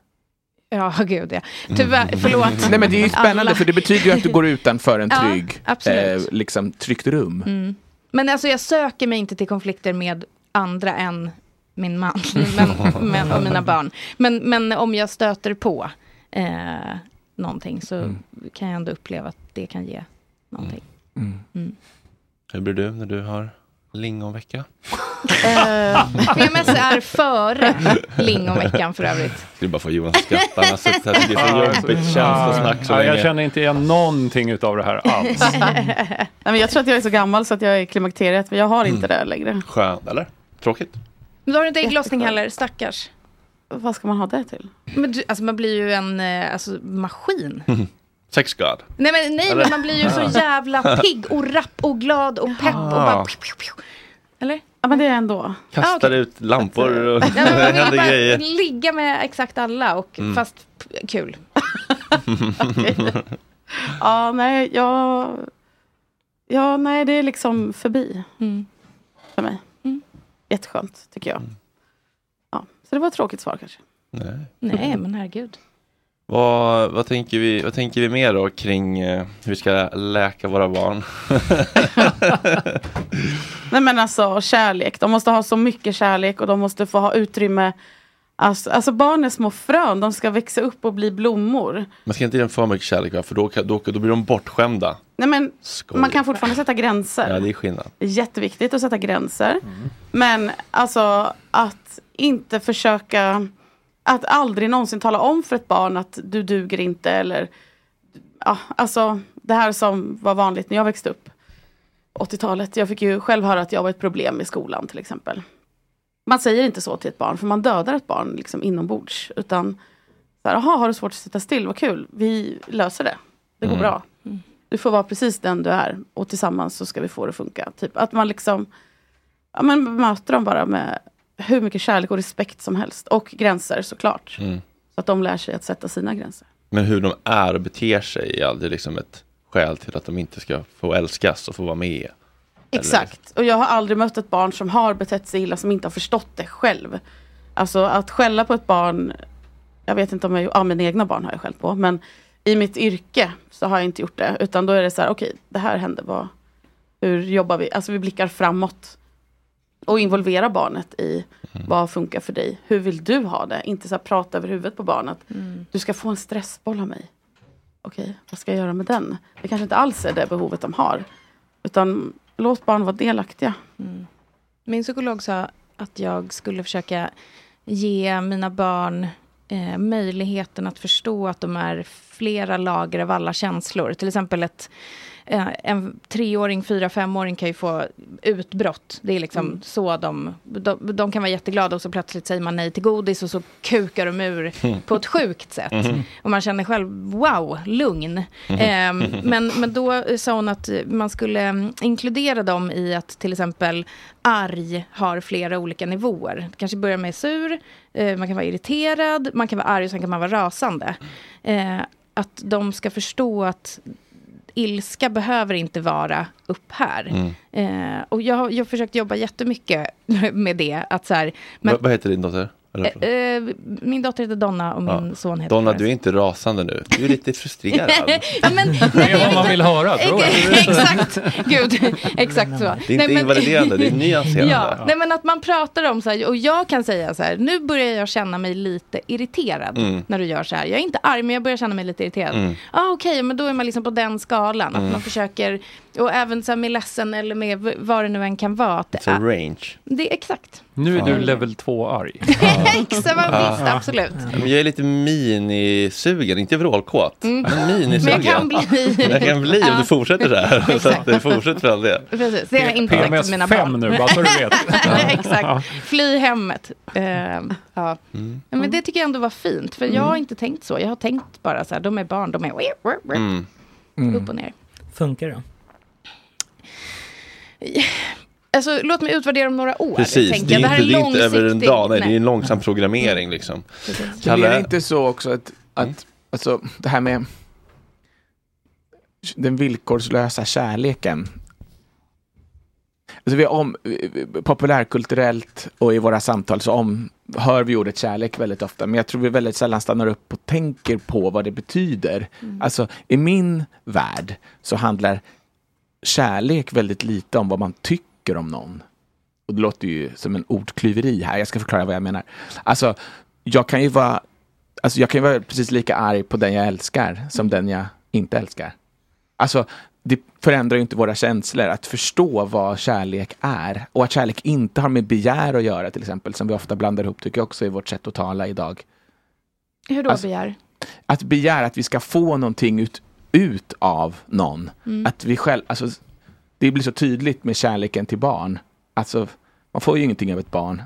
Ja, gud ja. Tyvärr, förlåt. Nej men det är ju spännande Alla. för det betyder ju att du går utanför en Ja, trygg, absolut. eh, liksom tryggt rum. Mm. Men alltså jag söker mig inte till konflikter med andra än min man men, men, och mina barn. Men, men om jag stöter på eh, någonting så Mm. kan jag ändå uppleva att det kan ge någonting. Mm. Hur blir du när du har lingonvecka? Eh, PMS är före lingonveckan för övrigt. Skulle bara få Johan att skratta. Han har suttit här det är så jobbigt känslosnack så Ja, jag länge. känner inte igen någonting utav det här alls. Nej, men jag tror att jag är så gammal så att jag är i klimakteriet, men jag har inte det längre. Skönt, eller? Tråkigt? Men då har du inte ägglossning heller, stackars. Vad ska man ha det till? Men du, alltså man blir ju en eh, alltså, maskin. Sex god. Nej men, nej, Eller? men man blir ju så jävla pigg och rapp och glad och pepp och bara... Eller? Ja men det är ändå. Kastar ut lampor och Ja, det händer bara grejer. ligga med exakt alla och Mm. fast kul. Ja, nej, jag... Ja, nej, det är liksom förbi. För mig. Jätteskönt, tycker jag. Ja, så det var ett tråkigt svar kanske. Nej. Nej men herregud. Vad, vad, tänker vi, vad tänker vi mer då kring eh, hur vi ska läka våra barn? Nej men alltså kärlek, de måste ha så mycket kärlek och de måste få ha utrymme. Alltså, alltså barn är små frön, de ska växa upp och bli blommor. Man ska inte ge dem för mycket kärlek va? för då, då, då blir de bortskämda. Nej men Skoj. man kan fortfarande sätta gränser. Ja, det är skillnad. Jätteviktigt att sätta gränser. Men alltså att inte försöka, att aldrig någonsin tala om för ett barn att du duger inte eller ja, alltså det här som var vanligt när jag växte upp. 80-talet. Jag fick ju själv höra att jag var ett problem i skolan till exempel. Man säger inte så till ett barn för man dödar ett barn liksom inombords. Utan, så här, har du svårt att sitta still, vad kul, vi löser det. Det går Mm. bra. Du får vara precis den du är och tillsammans så ska vi få det att funka. Typ att man liksom ja, men möter dem bara med hur mycket kärlek och respekt som helst. Och gränser såklart. Mm. Så att de lär sig att sätta sina gränser. Men hur de är och beter sig är aldrig liksom ett skäl till att de inte ska få älskas och få vara med. Exakt. Och jag har aldrig mött ett barn som har betett sig illa som inte har förstått det själv. Alltså att skälla på ett barn, jag vet inte om jag, ja mina egna barn har jag skällt på, men i mitt yrke så har jag inte gjort det. Utan då är det så här, okej, det här hände, vad, hur jobbar vi? Alltså vi blickar framåt. Och involvera barnet i vad funkar för dig? Hur vill du ha det? Inte så här prata över huvudet på barnet. Du ska få en stressboll av mig. Okej, vad ska jag göra med den? Det kanske inte alls är det behovet de har. Utan låt barn vara delaktiga. Min psykolog sa att jag skulle försöka ge mina barn eh, möjligheten att förstå att de är flera lager av alla känslor. Till exempel ett, en treåring, fyra, femåring kan ju få utbrott. Det är liksom Mm. så de, de, de kan vara jätteglada och så plötsligt säger man nej till godis och så kukar de ur på ett sjukt sätt. Mhm. Och man känner själv, wow, lugn. Ehm, men, men då sa hon att man skulle mm, inkludera dem i att till exempel arg har flera olika nivåer. Det kanske börjar med sur, eh, man kan vara irriterad, man kan vara arg och sen kan man vara rasande. Eh, att de ska förstå att ilska behöver inte vara upp här. Eh, och jag har jag har försökt jobba jättemycket med det. Att så här, men, vad, vad heter din dotter? Eller, eh, eh, min dotter heter Donna och min Ja. son heter Donna, Forrest. du är inte rasande nu. Du är lite frustrerad. ja, men, Det är vad man vill höra, tror jag. exakt, gud, exakt så. Det är inte invaliderande, det är nyanserande. Ja, nej, men att man pratar om så här, och jag kan säga så här, nu börjar jag känna mig lite irriterad Mm. när du gör så här. Jag är inte arg, men jag börjar känna mig lite irriterad. Mm. Ah, Okej, men då är man liksom på den skalan, att Mm. man försöker, och även så här med ledsen eller med vad det nu än kan vara. Att det, Så range. det är exakt. Nu är du level 2 arg. Exakt, vad Ja. visst, absolut. Men jag är lite minisugen, inte vrålkåt. Mm. Men minisugen. Men jag kan bli. Jag kan bli om du fortsätter så här. så att det fortsätter all del. Precis, det har jag inte sagt PMS till mina fem barn. nu, bara så du vet. Exakt, fly hemmet. Ehm, ja. Mm. Men det tycker jag ändå var fint, för jag har inte tänkt så. Jag har tänkt bara så här, de är barn, de är Mm. upp och ner. Funkar det? Alltså, låt mig utvärdera om några år. Precis, tänker det är, inte, det är inte över en dag, nej, det är en långsam programmering liksom. Men är det Kalle, inte så också att, att alltså, det här med den villkorslösa kärleken. Alltså vi om, populärkulturellt och i våra samtal så om, hör vi ordet kärlek väldigt ofta. Men jag tror vi väldigt sällan stannar upp och tänker på vad det betyder. Mm. Alltså i min värld så handlar kärlek väldigt lite om vad man tycker om någon. Och det låter ju som en ordklyveri här. Jag ska förklara vad jag menar. Alltså, jag kan ju vara, alltså, jag kan ju vara precis lika arg på den jag älskar som den jag inte älskar. Alltså, det förändrar ju inte våra känslor att förstå vad kärlek är. Och att kärlek inte har med begär att göra till exempel, som vi ofta blandar ihop tycker jag också i vårt sätt att tala idag. Hur då Alltså- begär? Att begära att vi ska få någonting ut, ut av någon. Mm. Att vi själv, alltså, det blir så tydligt med kärleken till barn. Alltså, man får ju ingenting av ett barn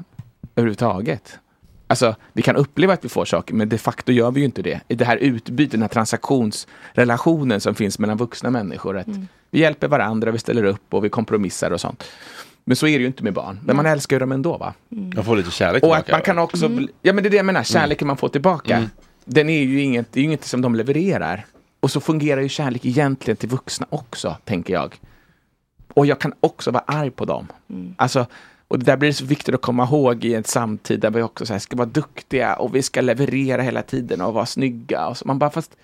överhuvudtaget. Alltså, vi kan uppleva att vi får saker, men de facto gör vi ju inte det. I det här utbytet, den här transaktionsrelationen som finns mellan vuxna människor. Att Mm. Vi hjälper varandra, vi ställer upp och vi kompromissar och sånt. Men så är det ju inte med barn. Men man älskar ju dem ändå va? Man får lite kärlek Och att tillbaka. man kan också, Mm. ja men det är det jag menar, kärleken man får tillbaka. Mm. Den är ju inget, det är ju inget som de levererar. Och så fungerar ju kärlek egentligen till vuxna också, tänker jag. Och jag kan också vara arg på dem. Mm. Alltså, och det där blir så viktigt att komma ihåg i en samtid där vi också så här, ska vara duktiga och vi ska leverera hela tiden och vara snygga. Och så. Man bara, fast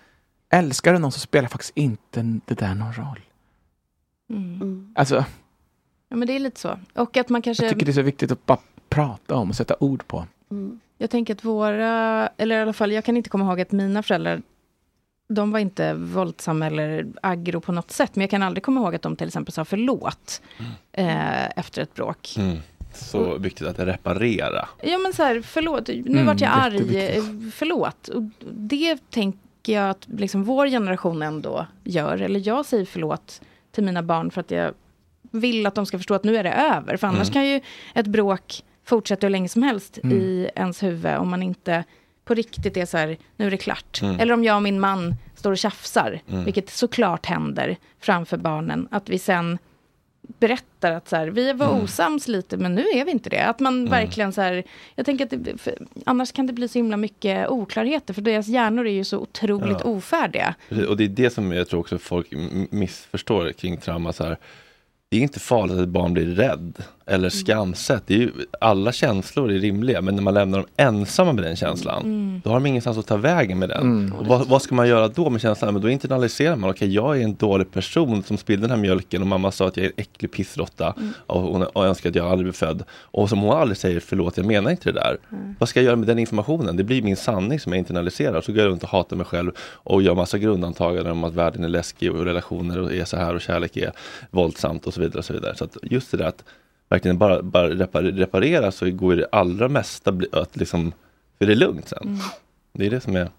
älskar du någon så spelar faktiskt inte det där någon roll. Mm. Alltså, Ja, men det är lite så. Och att man kanske... jag tycker det är så viktigt att bara prata om och sätta ord på. Mm. Jag tänker att våra, eller i alla fall jag kan inte komma ihåg att mina föräldrar, de var inte våldsamma eller aggro på något sätt. Men jag kan aldrig komma ihåg att de till exempel sa förlåt eh, efter ett bråk. Mm. Så viktigt att reparera. Ja men så här, förlåt, nu Mm, vart jag arg, förlåt. Och det tänker jag att liksom vår generation ändå gör. Eller jag säger förlåt till mina barn för att jag vill att de ska förstå att nu är det över. För annars Mm. kan ju ett bråk fortsätta hur länge som helst Mm. i ens huvud om man inte på riktigt är så här, nu är det klart. Mm. Eller om jag och min man står och tjafsar, Mm. vilket såklart händer framför barnen, att vi sen berättar att så här, vi var Mm. osams lite, men nu är vi inte det. Att man Mm. verkligen så här, jag tänker att det, annars kan det bli så himla mycket oklarheter, för deras hjärnor är ju så otroligt Ja. ofärdiga. Precis, Och det är det som jag tror också folk missförstår kring trauma. Så här. Det är inte farligt att ett barn blir rädd eller skamset. Det är ju, alla känslor är rimliga men när man lämnar dem ensamma med den känslan Mm. då har de ingenstans att ta vägen med den. Mm. Och vad, vad ska man göra då med känslan? Men då internaliserar man, okej jag är en dålig person som spillde den här mjölken och mamma sa att jag är en äcklig pissråtta Mm. och hon och önskar att jag aldrig blev född. Och som hon aldrig säger förlåt, jag menar inte det där. Mm. Vad ska jag göra med den informationen? Det blir min sanning som jag internaliserar. Så går jag runt och hatar mig själv och gör massa grundantaganden om att världen är läskig och relationer är så här och kärlek är våldsamt och så vidare. Och så vidare. så att just det där att verkligen bara, bara repar- reparera så går det allra mesta bli, att liksom, för det är lugnt sen. Mm. Det är det som är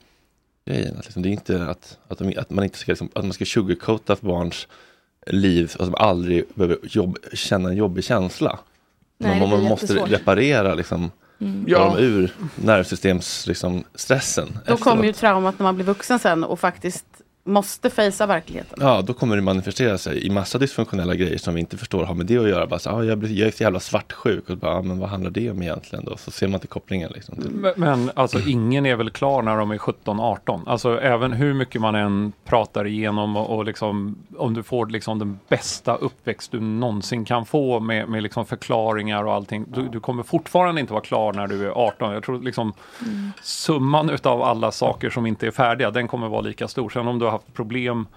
grejen. Att liksom, det är inte att, att, de, att man inte ska, liksom, att man ska sugarcoata för barns liv och att de aldrig behöver jobb, känna en jobbig känsla. Nej, man man måste jättesvårt. reparera liksom, Mm. ja. Dem ur nervsystems liksom, stressen. Då kommer ju traumat när man blir vuxen sen och faktiskt måste fejsa verkligheten. Ja, då kommer det manifestera sig i massa dysfunktionella grejer som vi inte förstår har med det att göra. Bara så, ah, jag, blir, jag är så jävla svartsjuk. Och bara, ah, men vad handlar det om egentligen då? Så ser man inte kopplingen. Liksom. Men, men alltså ingen är väl klar när de är 17-18. Alltså även hur mycket man än pratar igenom och, och liksom om du får liksom den bästa uppväxt du någonsin kan få med, med liksom förklaringar och allting. Du, du kommer fortfarande inte vara klar när du är 18. Jag tror liksom summan utav alla saker som inte är färdiga, den kommer vara lika stor. Sen om du har haft problem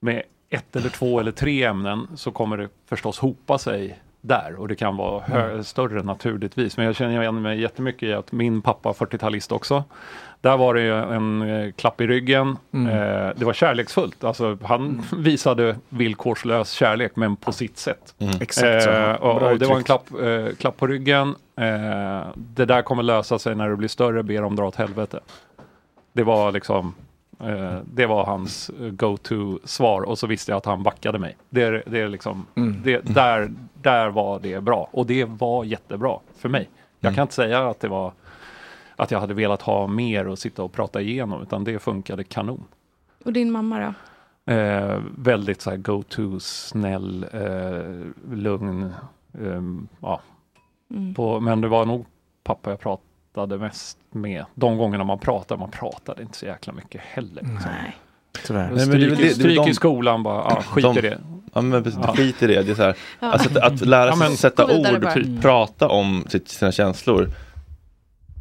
med ett eller två eller tre ämnen så kommer det förstås hopa sig där och det kan vara hö- större naturligtvis. Men jag känner igen mig jättemycket i att min pappa, 40-talist också, där var det en eh, klapp i ryggen. Mm. Eh, det var kärleksfullt. Alltså, han visade villkorslös kärlek men på sitt sätt. Exakt så. Eh, och, och det var en klapp, eh, klapp på ryggen. Det där kommer lösa sig när du blir större, ber om dra åt helvete. Det var liksom det var hans eh, go-to-svar och så visste jag att han backade mig. Det, det är liksom, Mm. det, där, där var det bra och det var jättebra för mig. Jag Mm. kan inte säga att det var att jag hade velat ha mer och sitta och prata igenom utan det funkade kanon. Och din mamma då? Eh, väldigt så här go-to, snäll, eh, lugn. ehm, ja. Mm. På, men det var nog pappa jag pratade mest med. De gångerna man pratade, man pratade inte så jäkla mycket heller. Liksom. Nej. Tyvärr. Nej, men det Stryk, det- stryk de- i skolan bara, ah, skit de, i det. Ja men precis, skit i det. det är så här, Ja. alltså, att, att lära Ja, sig men- sätta ord, pr- prata om sitt, sina känslor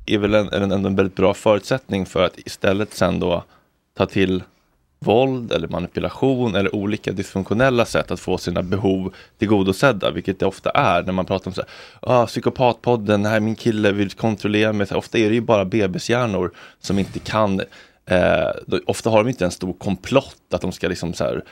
är väl en, en, en väldigt bra förutsättning för att istället sen då ta till våld eller manipulation eller olika dysfunktionella sätt att få sina behov tillgodosedda, vilket det ofta är när man pratar om så här, ah, psykopatpodden, här min kille vill kontrollera mig. Så här, ofta är det ju bara bebishjärnor som inte kan Eh, då, ofta har de inte en stor komplott att de ska liksom så här,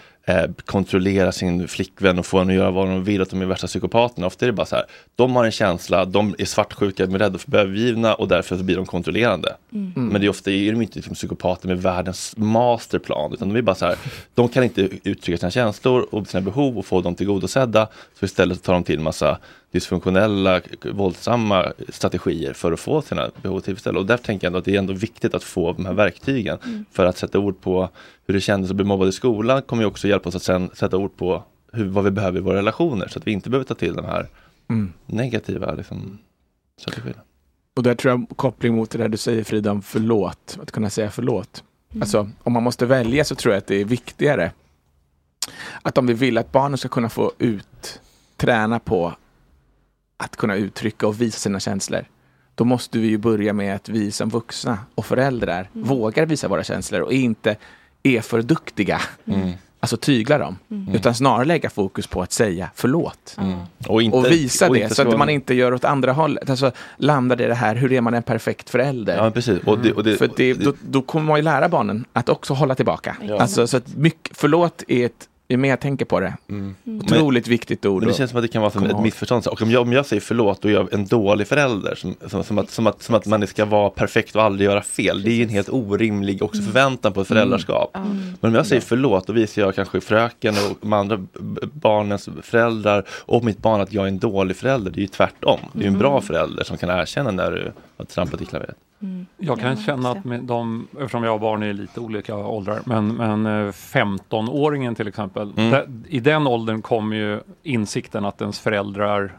kontrollera sin flickvän och få henne att göra vad de vill, att de är värsta psykopaterna. Ofta är det bara så här, de har en känsla, de är svartsjuka, de är rädda för övergivna och därför blir de kontrollerande. Mm. Men det är ofta är de inte liksom psykopater med världens masterplan, utan de är bara så här, de kan inte uttrycka sina känslor och sina behov och få dem tillgodosedda. Så istället tar de till massa dysfunktionella, våldsamma strategier för att få sina behov tillfredsställda. Och därför tänker jag att det är ändå viktigt att få de här verktygen Mm. för att sätta ord på hur det kändes att bli mobbad i skolan kommer ju också hjälpa oss att sen sätta ord på hur, vad vi behöver i våra relationer så att vi inte behöver ta till de här Mm. negativa liksom, strategierna. Och där tror jag koppling mot det där du säger Frida om förlåt, att kunna säga förlåt. Mm. Alltså om man måste välja så tror jag att det är viktigare att om vi vill att barnen ska kunna få ut, träna på att kunna uttrycka och visa sina känslor. Då måste vi ju börja med att vi som vuxna och föräldrar Mm. vågar visa våra känslor och inte är för duktiga. Mm. Alltså tygla dem. Mm. Utan snarare lägga fokus på att säga förlåt. Och, inte, och visa och det så att man inte gör åt andra hållet. Alltså landar i det här, hur är man en perfekt förälder? Ja, precis. Och det- och det- För det, då, då kommer man ju lära barnen att också hålla tillbaka. Ja. Alltså, så att mycket, förlåt är ett, ju mer jag tänker på det, otroligt viktigt ord. Men det att känns som att det kan vara som ett ihåg. missförstånd. Och om jag, om jag säger förlåt, då är jag en dålig förälder. Som, som, som, att, som, att, som att man ska vara perfekt och aldrig göra fel. Det är ju en helt orimlig också förväntan på ett föräldraskap. Men om jag säger förlåt, då visar jag kanske fröken och de andra barnens föräldrar och mitt barn att jag är en dålig förälder. Det är ju tvärtom. Det är ju en bra Mm. förälder som kan erkänna när du har trampat i klaveret. Jag kan känna att med de, eftersom jag har barn i lite olika åldrar, men, men eh, 15-åringen till exempel, Mm. där, i den åldern kommer ju insikten att ens föräldrar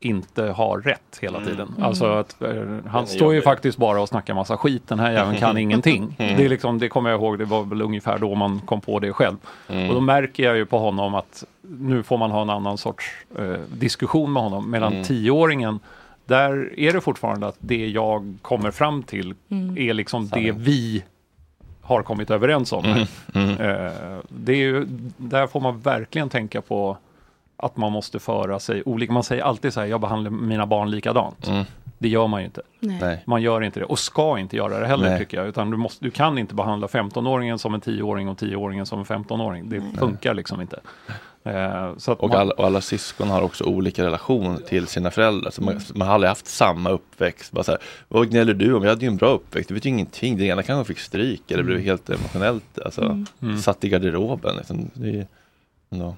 inte har rätt hela Mm. tiden. Mm. Alltså att eh, han står ju faktiskt bara och snackar massa skit, den här jäveln kan ingenting. Mm. Det, är liksom, det kommer jag ihåg, det var väl ungefär då man kom på det själv. Mm. Och då märker jag ju på honom att nu får man ha en annan sorts eh, diskussion med honom. Medan Mm. tioåringen, där är det fortfarande att det jag kommer fram till Mm. är liksom Sanning. det vi har kommit överens om. Mm. Mm. Eh, det är ju, där får man verkligen tänka på att man måste föra sig olika. Man säger alltid så här, jag behandlar mina barn likadant. Mm. Det gör man ju inte. Nej. Nej. Man gör inte det och ska inte göra det heller Nej. tycker jag. Utan du, måste, du kan inte behandla 15-åringen som en 10-åring och 10-åringen som en 15-åring. Det funkar liksom inte. Eh, så att Och man, alla, och alla syskon har också olika relation till sina föräldrar. Så man, man har aldrig haft samma uppväxt. Bara så här, vad gnäller du om? Jag hade ju en bra uppväxt. Du vet ju ingenting. Den ena kanske fick stryk eller blev helt emotionellt alltså, Mm. Mm. satt i garderoben. Liksom. Det är, ju ändå.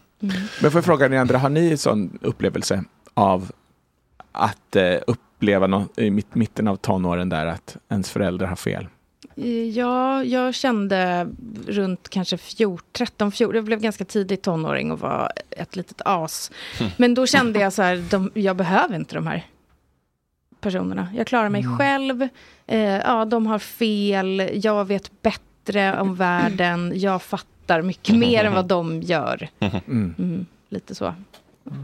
Men får jag fråga ni andra, har ni en sån upplevelse av att eh, uppleva nå- i mitt, mitten av tonåren där att ens föräldrar har fel? Ja, jag kände runt kanske 14, 13, 14, jag blev ganska tidigt tonåring och var ett litet as. Men då kände jag så här, de, jag behöver inte de här personerna. Jag klarar mig själv, eh, ja de har fel, jag vet bättre om världen, jag fattar mycket mer än vad de gör. Mm. Mm, lite så.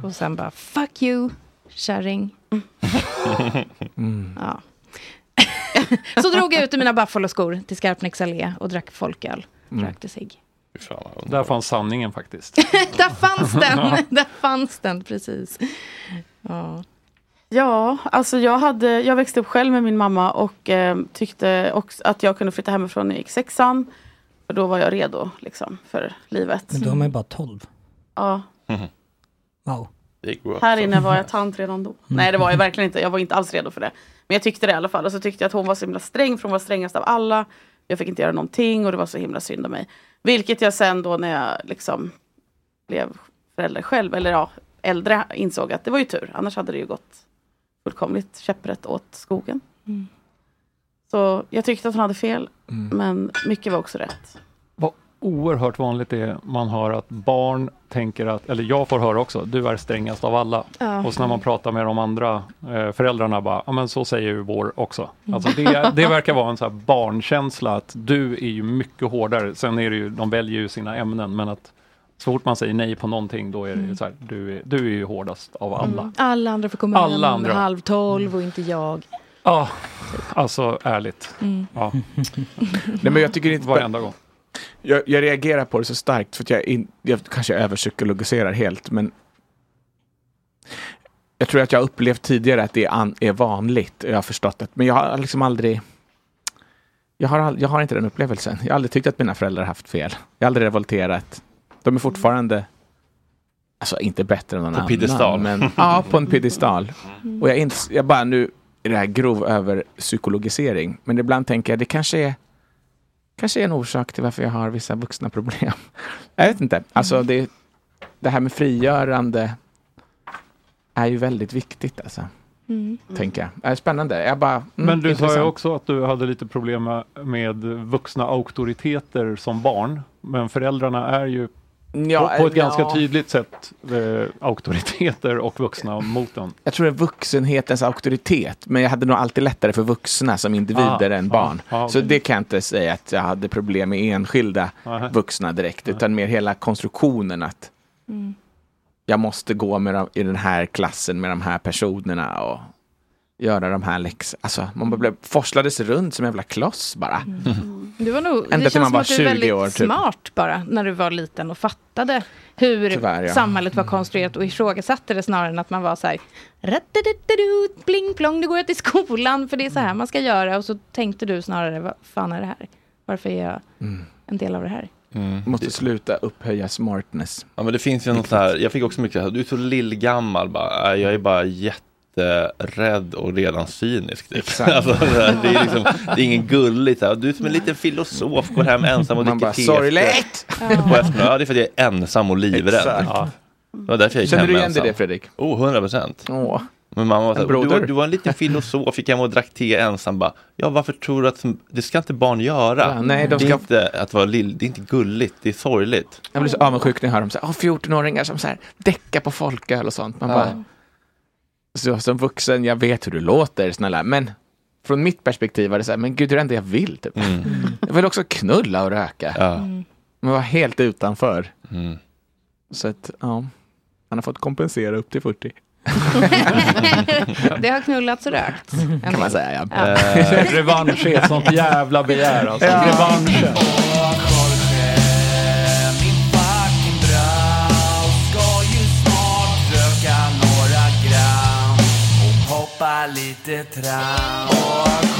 Och sen bara, fuck you, kärring. Mm. Ja. så drog jag ut i mina Buffalo-skor till Skarpnäcks allé och drack folköl. Mm. Rökte cigg. där fanns sanningen faktiskt. Där fanns den! Där fanns den, precis. Ja. Ja, alltså jag, hade, jag växte upp själv med min mamma och eh, tyckte också att jag kunde flytta hemifrån när jag gick sexan. För då var jag redo liksom, för livet. Men då är man ju bara 12. Ja, Wow. Här inne var jag tant redan då. Nej det var jag verkligen inte, jag var inte alls redo för det. Men jag tyckte det i alla fall. Och så tyckte jag att hon var så himla sträng för hon var strängast av alla. Jag fick inte göra någonting och det var så himla synd om mig. Vilket jag sen då när jag liksom blev förälder själv, eller ja, äldre, insåg att det var ju tur. Annars hade det ju gått fullkomligt käpprätt åt skogen. Mm. Så jag tyckte att hon hade fel, Mm. men mycket var också rätt. Oerhört vanligt det är man hör att barn tänker att, eller jag får höra också, du är strängast av alla. Ja. Och så när man pratar med de andra eh, föräldrarna bara, ja men så säger ju vår också. Mm. Alltså det, det verkar vara en så här barnkänsla att du är ju mycket hårdare. Sen är det ju, de väljer ju sina ämnen men att Så fort man säger nej på någonting då är det Mm. så här, du är, du är ju hårdast av alla. Mm. Alla andra får komma Alla hem andra. halv tolv och inte jag. Ja, alltså ärligt. Mm. Ja. Nej, men jag tycker inte Varenda gång. Jag, jag reagerar på det så starkt för att jag, in, jag kanske överpsykologiserar helt men jag tror att jag upplevt tidigare att det är, an, är vanligt. Jag har förstått det. Men jag har liksom aldrig jag har, jag har inte den upplevelsen. Jag har aldrig tyckt att mina föräldrar haft fel. Jag har aldrig revolterat. De är fortfarande Alltså inte bättre än någon På annan. piedestal. Men, ja, på en piedestal. Och jag, ins, jag bara nu är det här grov över psykologisering. Men ibland tänker jag det kanske är kanske är en orsak till varför jag har vissa vuxna problem. Jag vet inte. Alltså det, det här med frigörande är ju väldigt viktigt alltså. Mm. Tänker jag. Det är spännande. Jag bara, mm, Men du sa ju intressant. också att du hade lite problem med, med vuxna auktoriteter som barn. Men föräldrarna är ju Ja, på, på ett ja. ganska tydligt sätt eh, auktoriteter och vuxna mot den. Jag tror det är vuxenhetens auktoritet, men jag hade nog alltid lättare för vuxna som individer Ah, än ah, barn. ah, Så okej. det kan jag inte säga att jag hade problem med enskilda vuxna direkt, utan mer hela konstruktionen att Mm. jag måste gå med dem, i den här klassen med de här personerna och göra de här läxorna. Alltså, man blev, forslades runt som en jävla kloss bara. Du var nog, Ända det känns man som var att du är 20 väldigt år, typ. smart bara när du var liten och fattade hur Tyvärr, ja. samhället var konstruerat och ifrågasatte det snarare än att man var så här "Rattadadadadu, pling plong, nu går jag till skolan för det är så här man ska göra och så tänkte du snarare vad fan är det här? Varför är jag Mm. en del av det här? Måste sluta upphöja smartness. Ja men det finns ju något så här, jag fick också mycket så här, du är så lillgammal bara, "Äh, jag är bara jätterädd och redan cynisk. Typ. Exakt. alltså, det, är liksom, det är ingen så här. du är som en liten filosof, går hem ensam och Man dricker bara, te. Eftermiddagen. Ja det är för att jag är ensam och livrädd. Ja. Det var därför jag gick Känner hem du igen dig i det Fredrik? Oh, 100 procent. Men mamma var så En här, du, du var en liten filosof, gick hem och drack te ensam. Bara, ja, varför tror du att det ska inte barn göra? Ja, nej, de Det är ska- inte att vara lill, det är inte gulligt, det är sorgligt. Jag blir så avundsjuk när jag hör om så här, "Åh, 14-åringar som så här, däckar på folköl och sånt. Man Ja. bara, så, som vuxen, jag vet hur du låter, snälla, men från mitt perspektiv var det så här, men gud, det är det enda jag vill. Typ. Jag vill också knulla och röka. Mm. Men var helt utanför. Mm. Så att, ja, han har fått kompensera upp till 40. Det har knullats och rökt. Kan man säga, ja. Eh, revansch är ett sånt jävla begär alltså. Ja. Revanschen. Lite trams